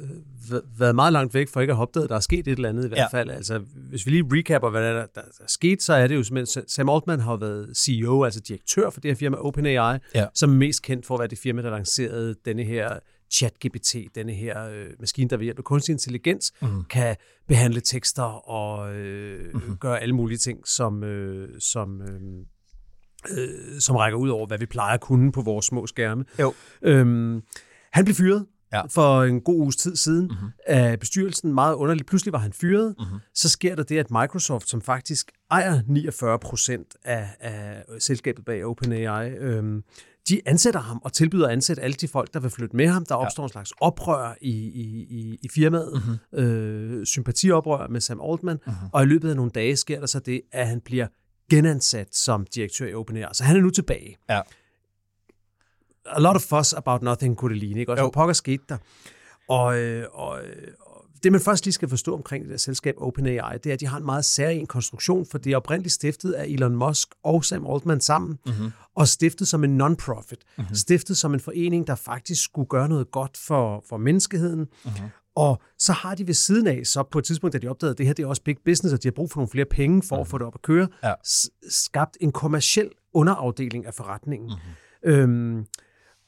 været meget langt væk for ikke at have opdaget, at der er sket et eller andet i hvert ja. fald. Altså, hvis vi lige recapper, hvad der, der, der er sket, så er det jo simpelthen, Sam Altman har været CEO, altså direktør for det her firma OpenAI, ja. som er mest kendt for at være det firma, der lancerede denne her ChatGPT, denne her øh, maskine, der ved hjælp af kunstig intelligens mm. kan behandle tekster og øh, mm. gøre alle mulige ting, som, øh, som, øh, øh, som rækker ud over, hvad vi plejer at kunne på vores små skærme. Jo. Øhm, han blev fyret ja. for en god uges tid siden mm-hmm. af bestyrelsen. Meget underligt. Pludselig var han fyret. Mm-hmm. Så sker der det, at Microsoft, som faktisk ejer 49 procent af, af selskabet bag OpenAI, øhm, de ansætter ham og tilbyder at ansætte alle de folk, der vil flytte med ham. Der opstår ja. en slags oprør i, i, i, i firmaet, mm-hmm. øh, sympatioprør med Sam Altman, mm-hmm. og i løbet af nogle dage sker der så det, at han bliver genansat som direktør i OpenAI. Så han er nu tilbage. Ja. A lot of fuss about nothing, kunne det ligne. Ikke? Også, pokker skete der. Og, øh, og, det, man først lige skal forstå omkring det der selskab OpenAI, det er, at de har en meget særlig konstruktion, for det er oprindeligt stiftet af Elon Musk og Sam Altman sammen, mm-hmm. og stiftet som en non-profit. Mm-hmm. Stiftet som en forening, der faktisk skulle gøre noget godt for, for menneskeheden. Mm-hmm. Og så har de ved siden af, så på et tidspunkt, da de opdagede, at det her det er også big business, og de har brug for nogle flere penge for mm-hmm. at få det op at køre, ja. skabt en kommersiel underafdeling af forretningen. Mm-hmm. Øhm,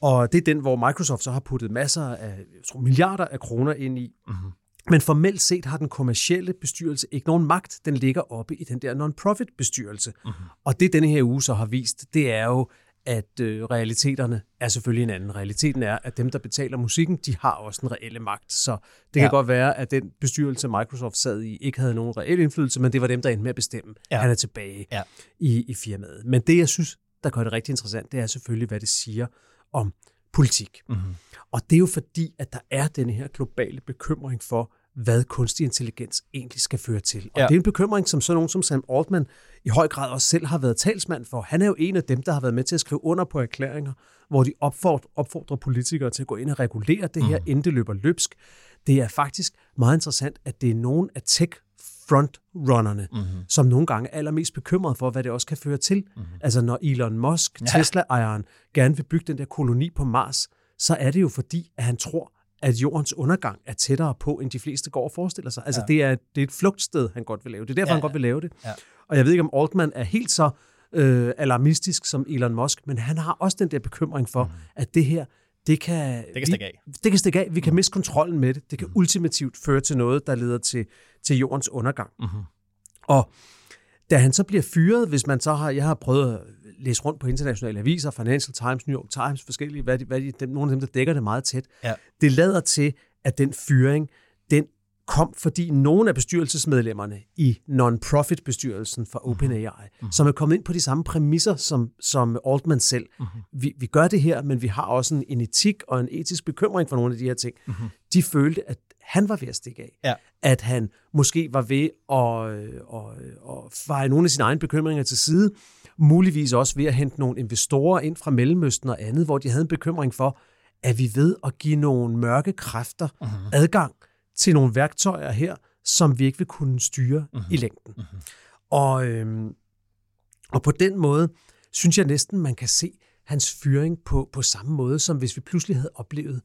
og det er den, hvor Microsoft så har puttet masser af jeg tror, milliarder af kroner ind i. Mm-hmm. Men formelt set har den kommercielle bestyrelse ikke nogen magt. Den ligger oppe i den der non-profit bestyrelse. Mm-hmm. Og det, denne her uge så har vist, det er jo, at øh, realiteterne er selvfølgelig en anden. Realiteten er, at dem, der betaler musikken, de har også en reelle magt. Så det ja. kan godt være, at den bestyrelse, Microsoft sad i, ikke havde nogen reel indflydelse, men det var dem, der endte med at bestemme. Ja. Han er tilbage ja. i, i firmaet. Men det, jeg synes, der gør det rigtig interessant, det er selvfølgelig, hvad det siger om politik. Mm-hmm. Og det er jo fordi, at der er denne her globale bekymring for, hvad kunstig intelligens egentlig skal føre til. Og ja. det er en bekymring, som sådan nogen som Sam Altman i høj grad også selv har været talsmand for. Han er jo en af dem, der har været med til at skrive under på erklæringer, hvor de opfordrer, opfordrer politikere til at gå ind og regulere det her, mm. inden det løber løbsk. Det er faktisk meget interessant, at det er nogen af tech frontrunnerne, mm-hmm. som nogle gange er allermest bekymrede for, hvad det også kan føre til. Mm-hmm. Altså når Elon Musk, ja. Tesla-ejeren, gerne vil bygge den der koloni på Mars, så er det jo fordi, at han tror, at jordens undergang er tættere på, end de fleste går og forestiller sig. Altså ja. det, er, det er et flugtsted, han godt vil lave. Det er derfor, ja, han godt vil lave det. Ja. Og jeg ved ikke, om Altman er helt så øh, alarmistisk som Elon Musk, men han har også den der bekymring for, mm. at det her, det kan, det kan stikke af. Vi, det kan stikke af. Vi kan miste kontrollen med det. Det kan mm. ultimativt føre til noget, der leder til, til jordens undergang. Mm-hmm. Og da han så bliver fyret, hvis man så har, jeg har prøvet at læse rundt på internationale aviser, Financial Times, New York Times, forskellige, hvad de, hvad de, dem, nogle af dem, der dækker det meget tæt. Ja. Det lader til, at den fyring, kom, fordi nogle af bestyrelsesmedlemmerne i non-profit-bestyrelsen for OpenAI, mm-hmm. som er kommet ind på de samme præmisser som, som Altman selv. Mm-hmm. Vi, vi gør det her, men vi har også en, en etik og en etisk bekymring for nogle af de her ting. Mm-hmm. De følte, at han var ved at stikke af. Ja. At han måske var ved at, at, at, at feje nogle af sine egne bekymringer til side, muligvis også ved at hente nogle investorer ind fra Mellemøsten og andet, hvor de havde en bekymring for, at vi ved at give nogle mørke kræfter mm-hmm. adgang til nogle værktøjer her, som vi ikke vil kunne styre mm-hmm. i længden. Mm-hmm. Og, øhm, og på den måde synes jeg næsten, man kan se hans fyring på, på samme måde, som hvis vi pludselig havde oplevet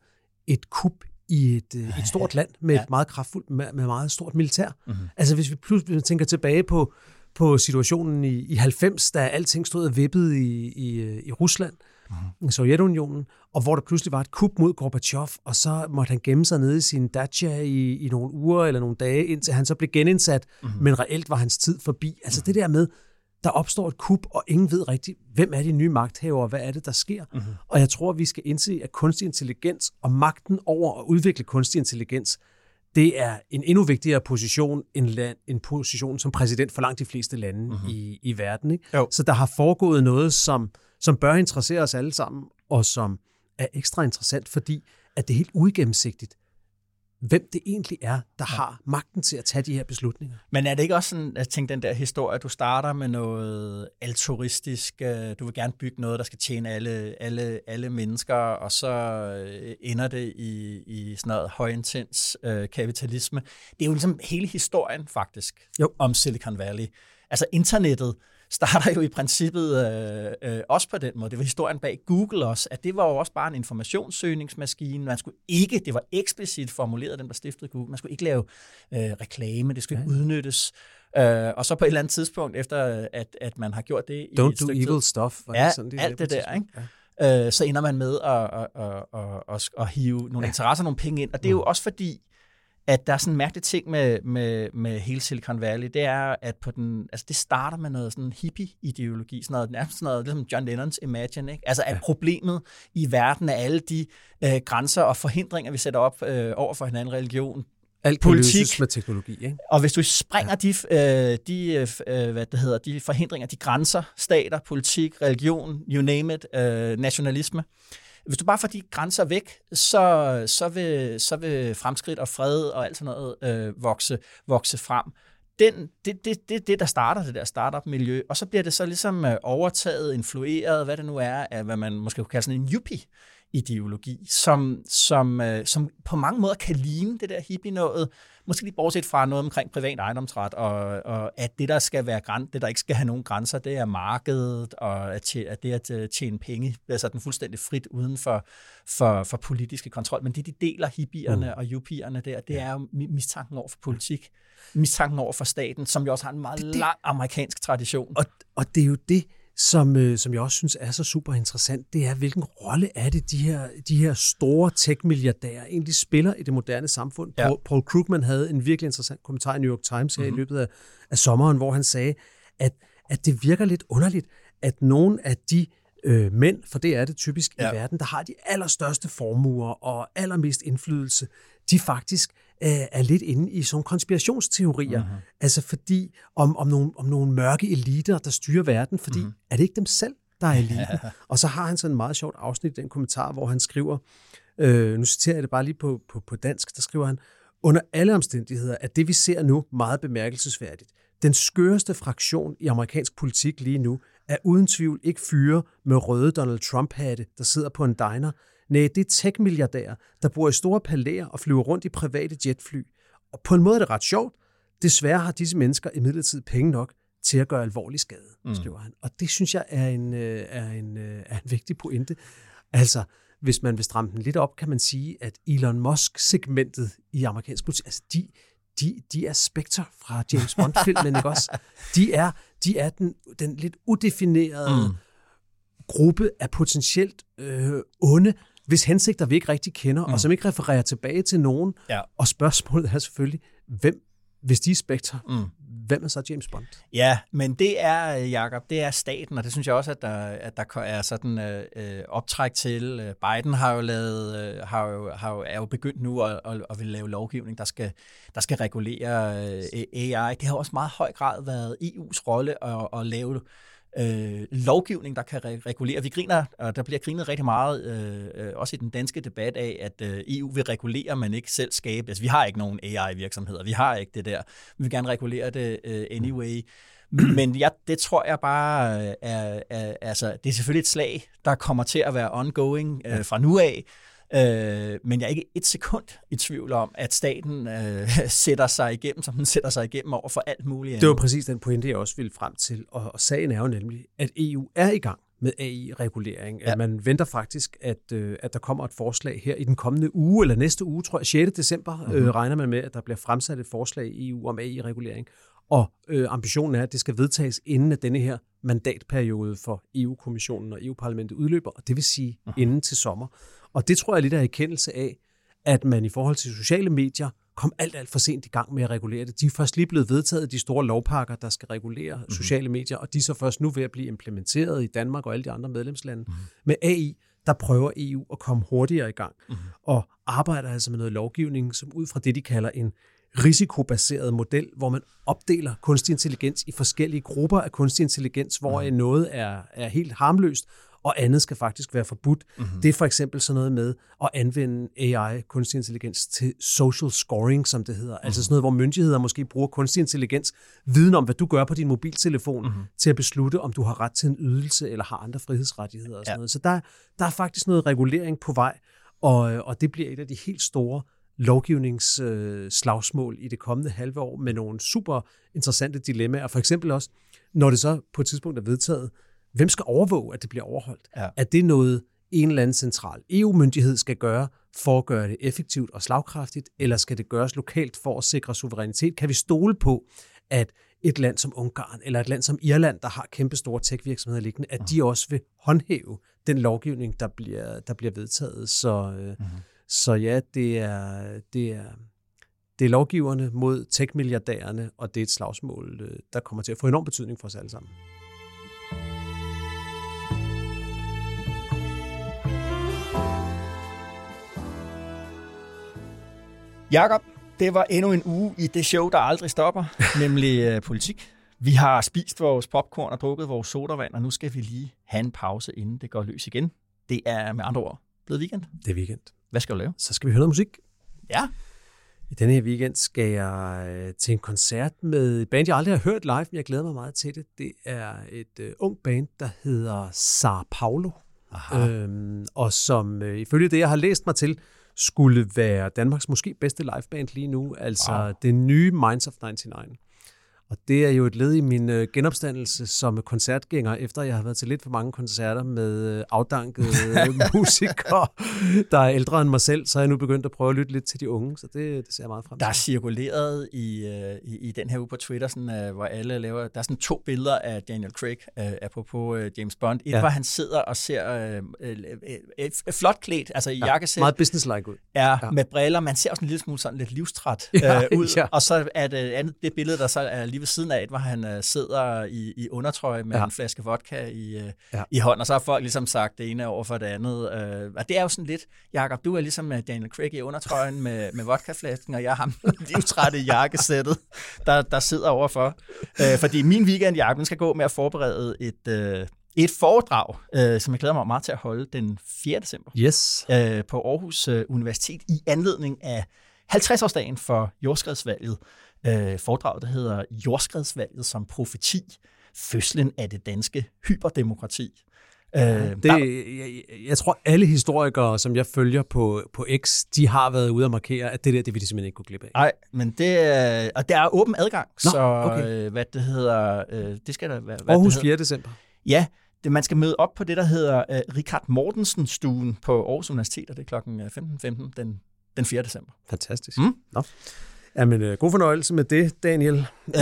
et kup i et, øh, et stort *laughs* land med ja. et meget kraftfuldt, med, med meget stort militær. Mm-hmm. Altså hvis vi pludselig tænker tilbage på, på situationen i, i 90, da alting stod og vippede i, i, øh, i Rusland, mm-hmm. Sovjetunionen, og hvor der pludselig var et kup mod Gorbachev, og så måtte han gemme sig nede i sin dacha i, i nogle uger eller nogle dage, indtil han så blev genindsat, mm-hmm. men reelt var hans tid forbi. Altså mm-hmm. det der med, der opstår et kup, og ingen ved rigtigt, hvem er de nye magthavere, og hvad er det, der sker. Mm-hmm. Og jeg tror, vi skal indse, at kunstig intelligens og magten over at udvikle kunstig intelligens, det er en endnu vigtigere position end land, en position som præsident for langt de fleste lande mm-hmm. i, i verden. Ikke? Så der har foregået noget, som, som bør interessere os alle sammen, og som er ekstra interessant, fordi at det er helt uigennemsigtigt, hvem det egentlig er, der har magten til at tage de her beslutninger. Men er det ikke også sådan, at tænke den der historie, du starter med noget altruistisk, øh, du vil gerne bygge noget, der skal tjene alle, alle, alle mennesker, og så øh, ender det i, i sådan noget højintens øh, kapitalisme. Det er jo ligesom hele historien faktisk jo. om Silicon Valley. Altså internettet, starter jo i princippet øh, øh, også på den måde. Det var historien bag Google også, at det var jo også bare en informationssøgningsmaskine. Man skulle ikke, det var eksplicit formuleret, den der stiftede Google, man skulle ikke lave øh, reklame, det skulle ja. udnyttes. Øh, og så på et eller andet tidspunkt, efter at, at man har gjort det Don't i et do evil tid, stuff. Var ja, det sådan, det alt det der, ikke? Ja. Øh, så ender man med at, at, at, at, at, at hive nogle ja. interesser, nogle penge ind. Og det er jo mm. også fordi, at der er sådan en mærkelig ting med, med, med hele Silicon Valley, det er, at på den, altså det starter med noget sådan hippie-ideologi, sådan noget, nærmest sådan noget, ligesom John Lennons Imagine, ikke? Altså at ja. problemet i verden er alle de øh, grænser og forhindringer, vi sætter op øh, over for hinanden, religion, alt politik med teknologi, ikke? Og hvis du springer ja. de, øh, de, øh, hvad det hedder, de forhindringer, de grænser, stater, politik, religion, you name it, øh, nationalisme, hvis du bare får de grænser væk, så, så, vil, så vil fremskridt og fred og alt sådan noget øh, vokse, vokse frem. Den, det, det, det, det, der starter det der startup-miljø, og så bliver det så ligesom øh, overtaget, influeret, hvad det nu er, af hvad man måske kunne kalde sådan en yuppie ideologi, som, som, øh, som på mange måder kan ligne det der hippie noget, måske lige bortset fra noget omkring privat ejendomsret, og, og at det, der skal være græn, det, der ikke skal have nogen grænser, det er markedet, og at, at det at øh, tjene penge, altså den fuldstændig frit uden for, for, for politiske kontrol. Men det, de deler hippierne mm. og yupierne der, det er jo mistanken over for politik, mistanken over for staten, som jo også har en meget det, lang amerikansk tradition. Og, og det er jo det, som, øh, som jeg også synes er så super interessant, det er, hvilken rolle er det, de her, de her store tech-milliardærer egentlig spiller i det moderne samfund. Ja. Paul, Paul Krugman havde en virkelig interessant kommentar i New York Times her mm-hmm. i mhm. løbet af, af sommeren, hvor han sagde, at, at det virker lidt underligt, at nogle af de øh, mænd, for det er det typisk ja. i verden, der har de allerstørste formuer og allermest indflydelse, de faktisk øh, er lidt inde i sådan konspirationsteorier. Mm-hmm. Altså fordi, om, om, nogle, om nogle mørke eliter, der styrer verden, fordi mm-hmm. er det ikke dem selv, der er eliten? *laughs* Ja. Og så har han sådan en meget sjovt afsnit i den kommentar, hvor han skriver, øh, nu citerer jeg det bare lige på, på, på dansk, der skriver han, under alle omstændigheder er det, vi ser nu, meget bemærkelsesværdigt. Den skøreste fraktion i amerikansk politik lige nu er uden tvivl ikke fyre med røde Donald Trump-hatte, der sidder på en diner. Nej, det er tech-milliardærer, der bor i store palæer og flyver rundt i private jetfly. Og på en måde er det ret sjovt. Desværre har disse mennesker imidlertid penge nok til at gøre alvorlig skade, Mm. skriver han. Og det synes jeg er en, øh, er, en, øh, er en vigtig pointe. Altså, hvis man vil stramme den lidt op, kan man sige, at Elon Musk-segmentet i amerikansk politik, altså de, de, de er Spectre fra James Bond-filmen, ikke også? *laughs* De er, de er den, den lidt udefinerede Mm. gruppe af potentielt øh, onde, hvis hensigter vi ikke rigtig kender, Mm. og som ikke refererer tilbage til nogen. Ja. Og spørgsmålet er selvfølgelig, hvem, hvis de er Spectre, Mm. hvem er så James Bond? Ja, men det er, Jacob, det er staten, og det synes jeg også, at der, at der er sådan øh, øh, optræk til. Øh, Biden har jo lavet, øh, har jo, har jo, er jo begyndt nu at, at, at vil lave lovgivning, der skal, der skal regulere øh, AI. Det har også meget høj grad været EU's rolle at, at lave øh, lovgivning, der kan re- regulere. Vi griner, og der bliver grinet rigtig meget, øh, øh, også i den danske debat af, at øh, EU vil regulere, men ikke selv skabe. Altså, vi har ikke nogen AI-virksomheder, vi har ikke det der. Vi vil gerne regulere det øh, anyway. Men ja, det tror jeg bare øh, er, er, altså, det er selvfølgelig et slag, der kommer til at være ongoing øh, fra nu af. Øh, men jeg er ikke et sekund i tvivl om, at staten øh, *laughs* sætter sig igennem, som den sætter sig igennem over for alt muligt andet. Det var præcis den pointe, jeg også ville frem til. Og, og sagen er jo nemlig, at EU er i gang med AI-regulering. Ja. At man venter faktisk, at, øh, at der kommer et forslag her i den kommende uge, eller næste uge, tror jeg, 6. december, mm-hmm. øh, regner man med, at der bliver fremsat et forslag i EU om AI-regulering. Og øh, ambitionen er, at det skal vedtages inden at denne her mandatperiode for EU-kommissionen og EU-parlamentet udløber, og det vil sige mm-hmm. inden til sommer. Og det tror jeg lidt er erkendelse af, at man i forhold til sociale medier kom alt, alt for sent i gang med at regulere det. De er først lige blevet vedtaget, de store lovpakker, der skal regulere mm-hmm. sociale medier, og de er så først nu ved at blive implementeret i Danmark og alle de andre medlemslande. Mm-hmm. Med AI, der prøver EU at komme hurtigere i gang, mm-hmm. og arbejder altså med noget lovgivning, som ud fra det, de kalder en risikobaseret model, hvor man opdeler kunstig intelligens i forskellige grupper af kunstig intelligens, hvor mm. noget er, er helt harmløst, og andet skal faktisk være forbudt. Mm-hmm. Det er for eksempel sådan noget med at anvende AI, kunstig intelligens, til social scoring, som det hedder. Mm-hmm. Altså sådan noget, hvor myndigheder måske bruger kunstig intelligens, viden om, hvad du gør på din mobiltelefon, mm-hmm. til at beslutte, om du har ret til en ydelse, eller har andre frihedsrettigheder og sådan Ja. noget. Så der, der er faktisk noget regulering på vej, og, og det bliver et af de helt store lovgivningsslagsmål i det kommende halve år med nogle super interessante dilemmaer. For eksempel også, når det så på et tidspunkt er vedtaget, hvem skal overvåge, at det bliver overholdt? Ja. Er det noget, en eller anden central EU-myndighed skal gøre for at gøre det effektivt og slagkraftigt, eller skal det gøres lokalt for at sikre suverænitet? Kan vi stole på, at et land som Ungarn eller et land som Irland, der har kæmpe store tech-virksomheder liggende, at de også vil håndhæve den lovgivning, der bliver, der bliver vedtaget. Så, øh, mm-hmm. så ja, det er, det er, det er lovgiverne mod tech-milliardærerne, og det er et slagsmål, øh, der kommer til at få enorm betydning for os alle sammen. Jakob, det var endnu en uge i det show, der aldrig stopper, *laughs* nemlig øh, politik. Vi har spist vores popcorn og drukket vores sodavand, og nu skal vi lige have en pause, inden det går løs igen. Det er med andre ord blevet weekend. Det er weekend. Hvad skal du lave? Så skal vi høre noget musik. Ja. I denne her weekend skal jeg øh, til en koncert med et band, jeg aldrig har hørt live, men jeg glæder mig meget til det. Det er et uh, ung band, der hedder Sao Paulo. Øhm, og som øh, ifølge det, jeg har læst mig til, skulle være Danmarks måske bedste liveband lige nu. Altså wow. det nye Minds of 99. Og det er jo et led i min øh, genopstandelse som koncertgænger, efter jeg har været til lidt for mange koncerter med øh, afdankede øh, *laughs* musikere, der er ældre end mig selv, så er jeg nu begyndt at prøve at lytte lidt til de unge, så det, det ser jeg meget frem til. Der er cirkuleret i, øh, i, i den her uge på Twitter, sådan, øh, hvor alle laver, der er sådan to billeder af Daniel Craig, øh, apropos øh, James Bond. Et, ja. Ja. hvor han sidder og ser øh, øh, øh, øh, flot klædt, altså i Ja, jakkesæt. meget businesslike ud. Ja, ja, Ja. med briller. Man ser også en lille smule sådan lidt livstræt Ja, øh, ud. *laughs* ja. Og så er det andet, det billede, der så er lige ved siden af, hvor han øh, sidder i, i undertrøje med ja. En flaske vodka i, øh, ja. I hånden, og så har folk ligesom sagt det ene over for det andet. Øh, og det er jo sådan lidt, Jakob, du er ligesom øh, Daniel Craig i undertrøjen med, med vodkaflasken, og jeg har ham *laughs* livstrætte i jakkesættet, der, der sidder overfor. Øh, fordi min weekend, Jakob, skal gå med at forberede et... Øh, et foredrag, øh, som jeg glæder mig meget til at holde den 4. december Yes. øh, på Aarhus øh, Universitet i anledning af 50-årsdagen for jordskredsvalget. Øh, foredraget, der hedder Jordskredsvalget som profeti, fødslen af det danske hyperdemokrati. Øh, det, jeg, jeg tror, alle historikere, som jeg følger på, på X, de har været ude og markere, at det der, det vil de simpelthen ikke kunne klippe af. Nej, men det er, og der er åben adgang, Nå, så okay. øh, hvad det hedder, øh, det skal der være. Aarhus det 4. december. Ja, det, man skal møde op på det, der hedder øh, Richard Mortensen-stuen på Aarhus Universitet, og det er kl. 15.15 den, den 4. december. Fantastisk. Mm. Nå. Jamen, øh, god fornøjelse med det, Daniel. *laughs*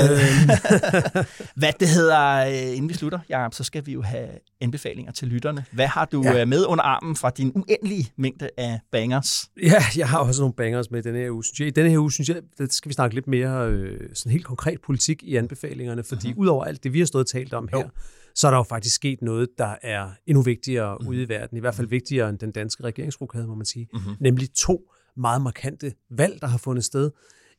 Hvad det hedder, øh, inden vi slutter, Jacob, så skal vi jo have anbefalinger til lytterne. Hvad har du Ja. ja. med under armen fra din uendelige mængde af bangers? Ja, jeg har også nogle bangers med denne her uge. Synes jeg. I denne her uge, synes jeg, der skal vi snakke lidt mere øh, sådan helt konkret politik i anbefalingerne, fordi uh-huh. udover alt det, vi har stået og talt om her, Jo. så er der jo faktisk sket noget, der er endnu vigtigere uh-huh. ude i verden. I hvert fald vigtigere end den danske regeringsrokade, må man sige. Uh-huh. Nemlig to meget markante valg, der har fundet sted.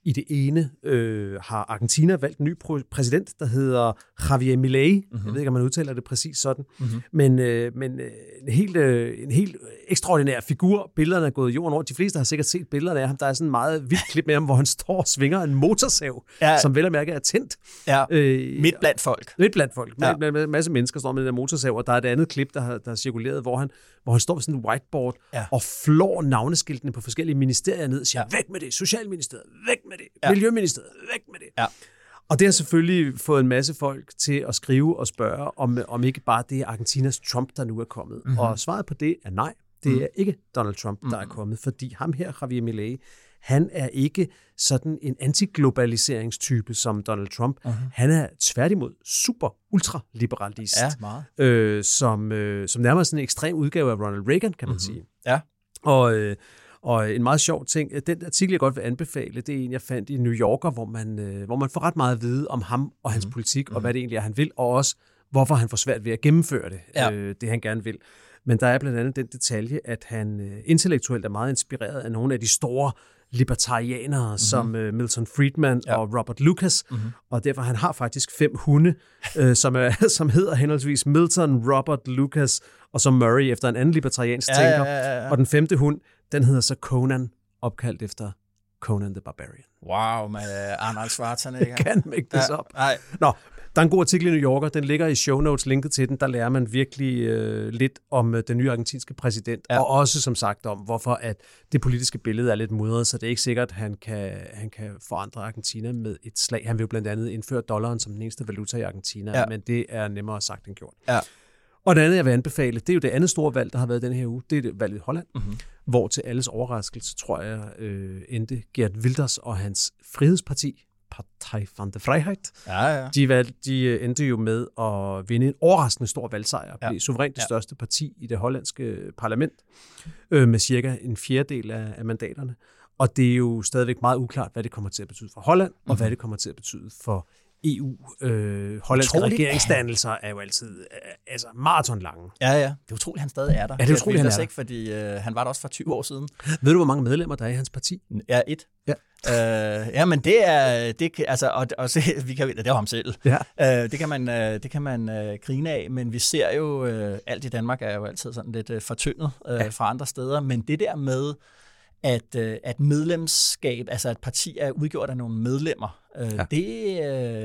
I det ene øh, har Argentina valgt en ny præsident, der hedder Javier Milei. Mm-hmm. Jeg ved ikke, om man udtaler det præcis sådan. Mm-hmm. Men, øh, men øh, en, helt, øh, en helt ekstraordinær figur. Billederne er gået jorden over. De fleste har sikkert set billederne af ham. Der er sådan en meget vildt klip med ham, hvor han står og svinger en motorsav, ja. Som vel og mærke er tændt. Ja, Øh, midt blandt folk. Lidt blandt folk. Ja. Med, masse mennesker står med den der motorsav, og der er et andet klip, der har, der har cirkuleret, hvor han, hvor han står ved sådan en whiteboard ja. Og flår navneskiltene på forskellige ministerier ned og siger, ja. Væk med det, Socialministeriet, væk med det, ja. Miljøministeriet, væk med det. Ja. Og det har selvfølgelig fået en masse folk til at skrive og spørge, om, om ikke bare det er Argentinas Trump, der nu er kommet. Mhm. Mm-hmm. Og svaret på det er nej, det er ikke Donald Trump, der er kommet, fordi ham her, Javier Milei, han er ikke sådan en antiglobaliseringstype som Donald Trump. Uh-huh. Han er tværtimod super ultraliberalist. Ja, meget. Øh, som, øh, som nærmest sådan en ekstrem udgave af Ronald Reagan, kan man mm-hmm. sige. Ja. Og, øh, og en meget sjov ting, øh, den artikel, jeg godt vil anbefale, det er en, jeg fandt i New Yorker, hvor man, øh, hvor man får ret meget at vide om ham og hans mm-hmm. politik, og hvad det egentlig er, han vil, og også hvorfor han får svært ved at gennemføre det, Ja. øh, det han gerne vil. Men der er blandt andet den detalje, at han øh, intellektuelt er meget inspireret af nogle af de store libertarianere, mm-hmm. som øh, Milton Friedman ja. Ja. og Robert Lucas, mm-hmm. og derfor han har faktisk fem hunde, øh, som, er, *laughs* som hedder henholdsvis Milton, Robert, Lucas og så Murray efter en anden libertariansk Ja, ja, tænker. ja, ja. Og den femte hund, den hedder så Conan, opkaldt efter Conan the Barbarian. Wow, med Arnold Schwarzenegger. *laughs* Kan make this ja, up. Nej, Nå, der er en god artikel i New Yorker, den ligger i show notes, linket til den, der lærer man virkelig øh, lidt om øh, den nye argentinske præsident, ja. Og også som sagt om, hvorfor at det politiske billede er lidt mudret, så det er ikke sikkert, at han kan, han kan forandre Argentina med et slag. Han vil jo blandt andet indføre dollaren som den eneste valuta i Argentina, ja. Men det er nemmere sagt end gjort. Ja. Og det andet, jeg vil anbefale, det er jo det andet store valg, der har været den her uge, det er det valget i Holland, Mhm. mm-hmm. hvor til alles overraskelse, tror jeg, øh, endte Geert Wilders og hans frihedsparti, Partei van der Freiheit, ja, ja. de, valg, de øh, endte jo med at vinde en overraskende stor valgsejr og Ja. blive suverænt det Ja. største parti i det hollandske parlament, øh, med cirka en fjerdedel af, af mandaterne. Og det er jo stadigvæk meget uklart, hvad det kommer til at betyde for Holland, mm-hmm. og hvad det kommer til at betyde for EU. Øh, hollandske Utroligt. regeringsdannelser er jo altid øh, altså maratonlange. Ja, ja. Det er utroligt, han stadig er der. Ja, det er utroligt, han er der. ikke, fordi øh, han var der også for 20 år siden. Ved du, hvor mange medlemmer der er i hans parti? Ja, et. Ja. Øh, ja, men det er, det, altså, og, og se, *laughs* vi kan, det er ham selv. Ja. Øh, det kan man, øh, det kan man øh, grine af, men vi ser jo, øh, alt i Danmark er jo altid sådan lidt øh, fortyndet øh, ja. fra andre steder, men det der med, at, øh, at medlemskab, altså at parti er udgjort af nogle medlemmer, øh, Ja. ja. det,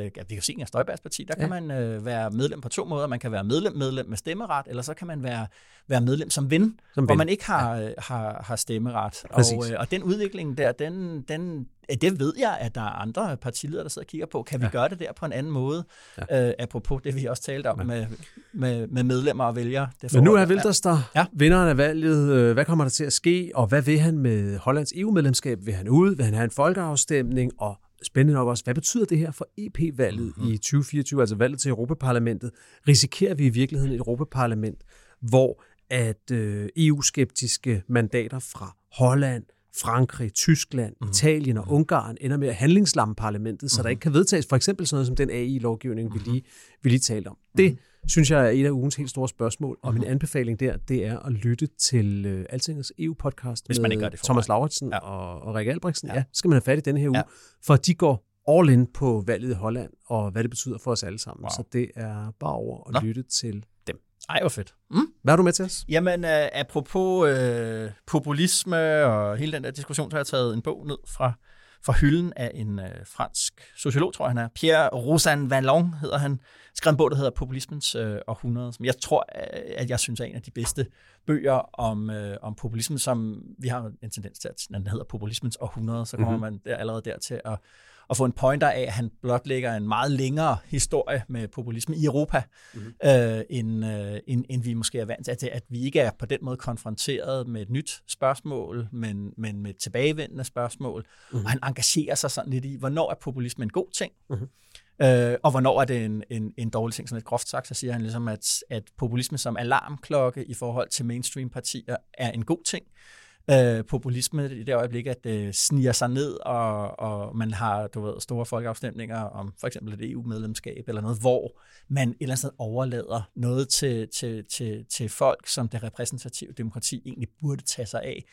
øh, ja, vi kan se, at Støjbergs parti, der kan Ja. man øh, være medlem på to måder. Man kan være medlem, medlem med stemmeret, eller så kan man være, være medlem som ven, Som hvor ven. man ikke har, ja. har, har stemmeret. Præcis. Og, øh, og den udvikling der, den, den, øh, det ved jeg, at der er andre partiledere, der sidder og kigger på. Kan vi Ja. gøre det der på en anden måde? Ja. Ja. Øh, apropos det, vi også talte om med, med, med medlemmer og vælgere. Det Men nu er Wilders der, Ja. vinderen af valget. Øh, Hvad kommer der til at ske, og hvad vil han med Hollands EU-medlemskab? Vil han ud? Vil han have en folkeafstemning? Og spændende nok også, hvad betyder det her for EP-valget Mhm. mm-hmm. i 2024, altså valget til Europaparlamentet? Risikerer vi i virkeligheden et Europaparlament, hvor at øh, EU-skeptiske mandater fra Holland, Frankrig, Tyskland, Mhm. mm. Italien og Ungarn ender med at handlingslamme parlamentet, så der ikke kan vedtages for eksempel sådan noget som den AI-lovgivning, vi Mhm. lige, vi lige talte om. Det synes jeg er et af ugens helt store spørgsmål, og min anbefaling der, det er at lytte til øh, Altingets EU-podcast Hvis med man ikke gør det Thomas. Lauritsen ja. Og, og Rikke Albrechtsen. Ja. Ja. skal man have fat i denne her uge, Ja. for de går all in på valget i Holland, og hvad det betyder for os alle sammen. Wow. Så det er bare over at Nå. lytte til dem. Ej, hvor fedt. Mm? Hvad er du med til os? Jamen, øh, apropos øh, populisme og hele den der diskussion, så har jeg taget en bog ned fra, fra hylden af en øh, fransk sociolog, tror jeg han er. Pierre Rosan Vallon hedder han. Skrev en bog, der hedder Populismens øh, århundrede, som jeg tror, øh, at jeg synes er en af de bedste bøger om, øh, om populismen, som vi har en tendens til, at den hedder Populismens århundrede, så kommer mm-hmm. man der, allerede der til at at få en pointer af, at han blotlægger en meget længere historie med populisme i Europa, mm-hmm. øh, end, øh, end, end vi måske er vant til. At, at vi ikke er på den måde konfronteret med et nyt spørgsmål, men, men med et tilbagevendende spørgsmål. Mm-hmm. Og han engagerer sig sådan lidt i, hvornår er populisme en god ting, mm-hmm. Øh, og hvornår er det en, en, en dårlig ting? Sådan et groft sagt, så siger han ligesom, at, at populisme som alarmklokke i forhold til mainstream-partier er en god ting øh, populisme i det øjeblik, at det sniger sig ned, og, og man har du ved, store folkeafstemninger om for eksempel et EU-medlemskab eller noget, hvor man et eller andet sted overlader noget til, til, til, til folk, som det repræsentative demokrati egentlig burde tage sig af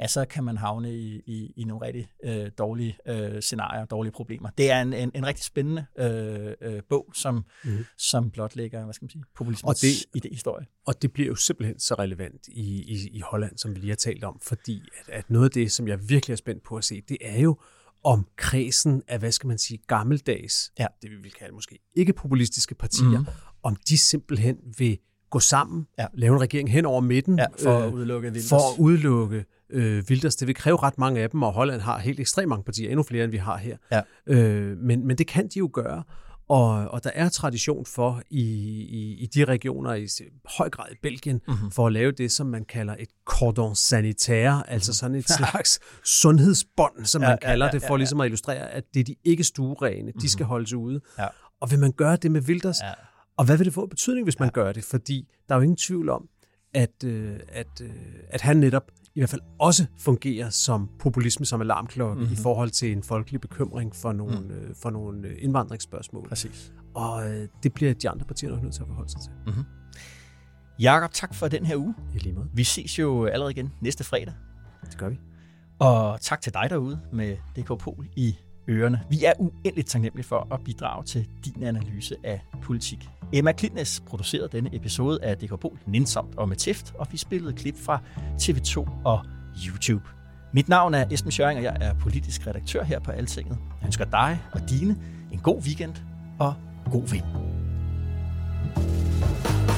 ja, så kan man havne i, i, i nogle rigtig øh, dårlige øh, scenarier, dårlige problemer. Det er en, en, en rigtig spændende øh, øh, bog, som, mm. som blotlægger, hvad skal man sige, populismens og det, historie. Og det bliver jo simpelthen så relevant i, i, i Holland, som vi lige har talt om, fordi at, at noget af det, som jeg virkelig er spændt på at se, det er jo, om kredsen af, hvad skal man sige, gammeldags, ja. det vi vil kalde måske ikke populistiske partier, mm. om de simpelthen vil gå sammen, ja. lave en regering hen over midten, ja, for, øh, at udelukke for at udelukke øh, Wilders. Det vil kræve ret mange af dem, og Holland har helt ekstremt mange partier, endnu flere end vi har her. Ja. Øh, men, men det kan de jo gøre. Og, og der er tradition for i, i, i de regioner, i høj grad i Belgien, mm-hmm. for at lave det, som man kalder et cordon sanitaire, mm-hmm. altså sådan et *laughs* slags sundhedsbånd, som ja, man kalder ja, ja, det, for ligesom at illustrere, at det er de ikke stuerene, mm-hmm. de skal mhm. holdes ude. Ja. Og vil man gøre det med Wilders, ja. og hvad vil det få betydning, hvis man gør det? Fordi der er jo ingen tvivl om, at, øh, at, øh, at han netop i hvert fald også fungerer som populisme som alarmklokke mm-hmm. i forhold til en folkelig bekymring for nogle, mm. øh, for nogle indvandringsspørgsmål. Præcis. Og øh, det bliver de andre partier nok nødt til at forholde sig til. Mm-hmm. Jakob, tak for den her uge. I lige måde. Vi ses jo allerede igen næste fredag. Det gør vi. Og tak til dig derude med DK Pol i ørerne. Vi er uendeligt taknemmelige for at bidrage til din analyse af politik. Emma Klitnes producerede denne episode af Dekopol Nindsomt og med Tift, og vi spillede klip fra TV2 og YouTube. Mit navn er Esben Schøring, og jeg er politisk redaktør her på Altinget. Jeg ønsker dig og dine en god weekend og god vind. thank you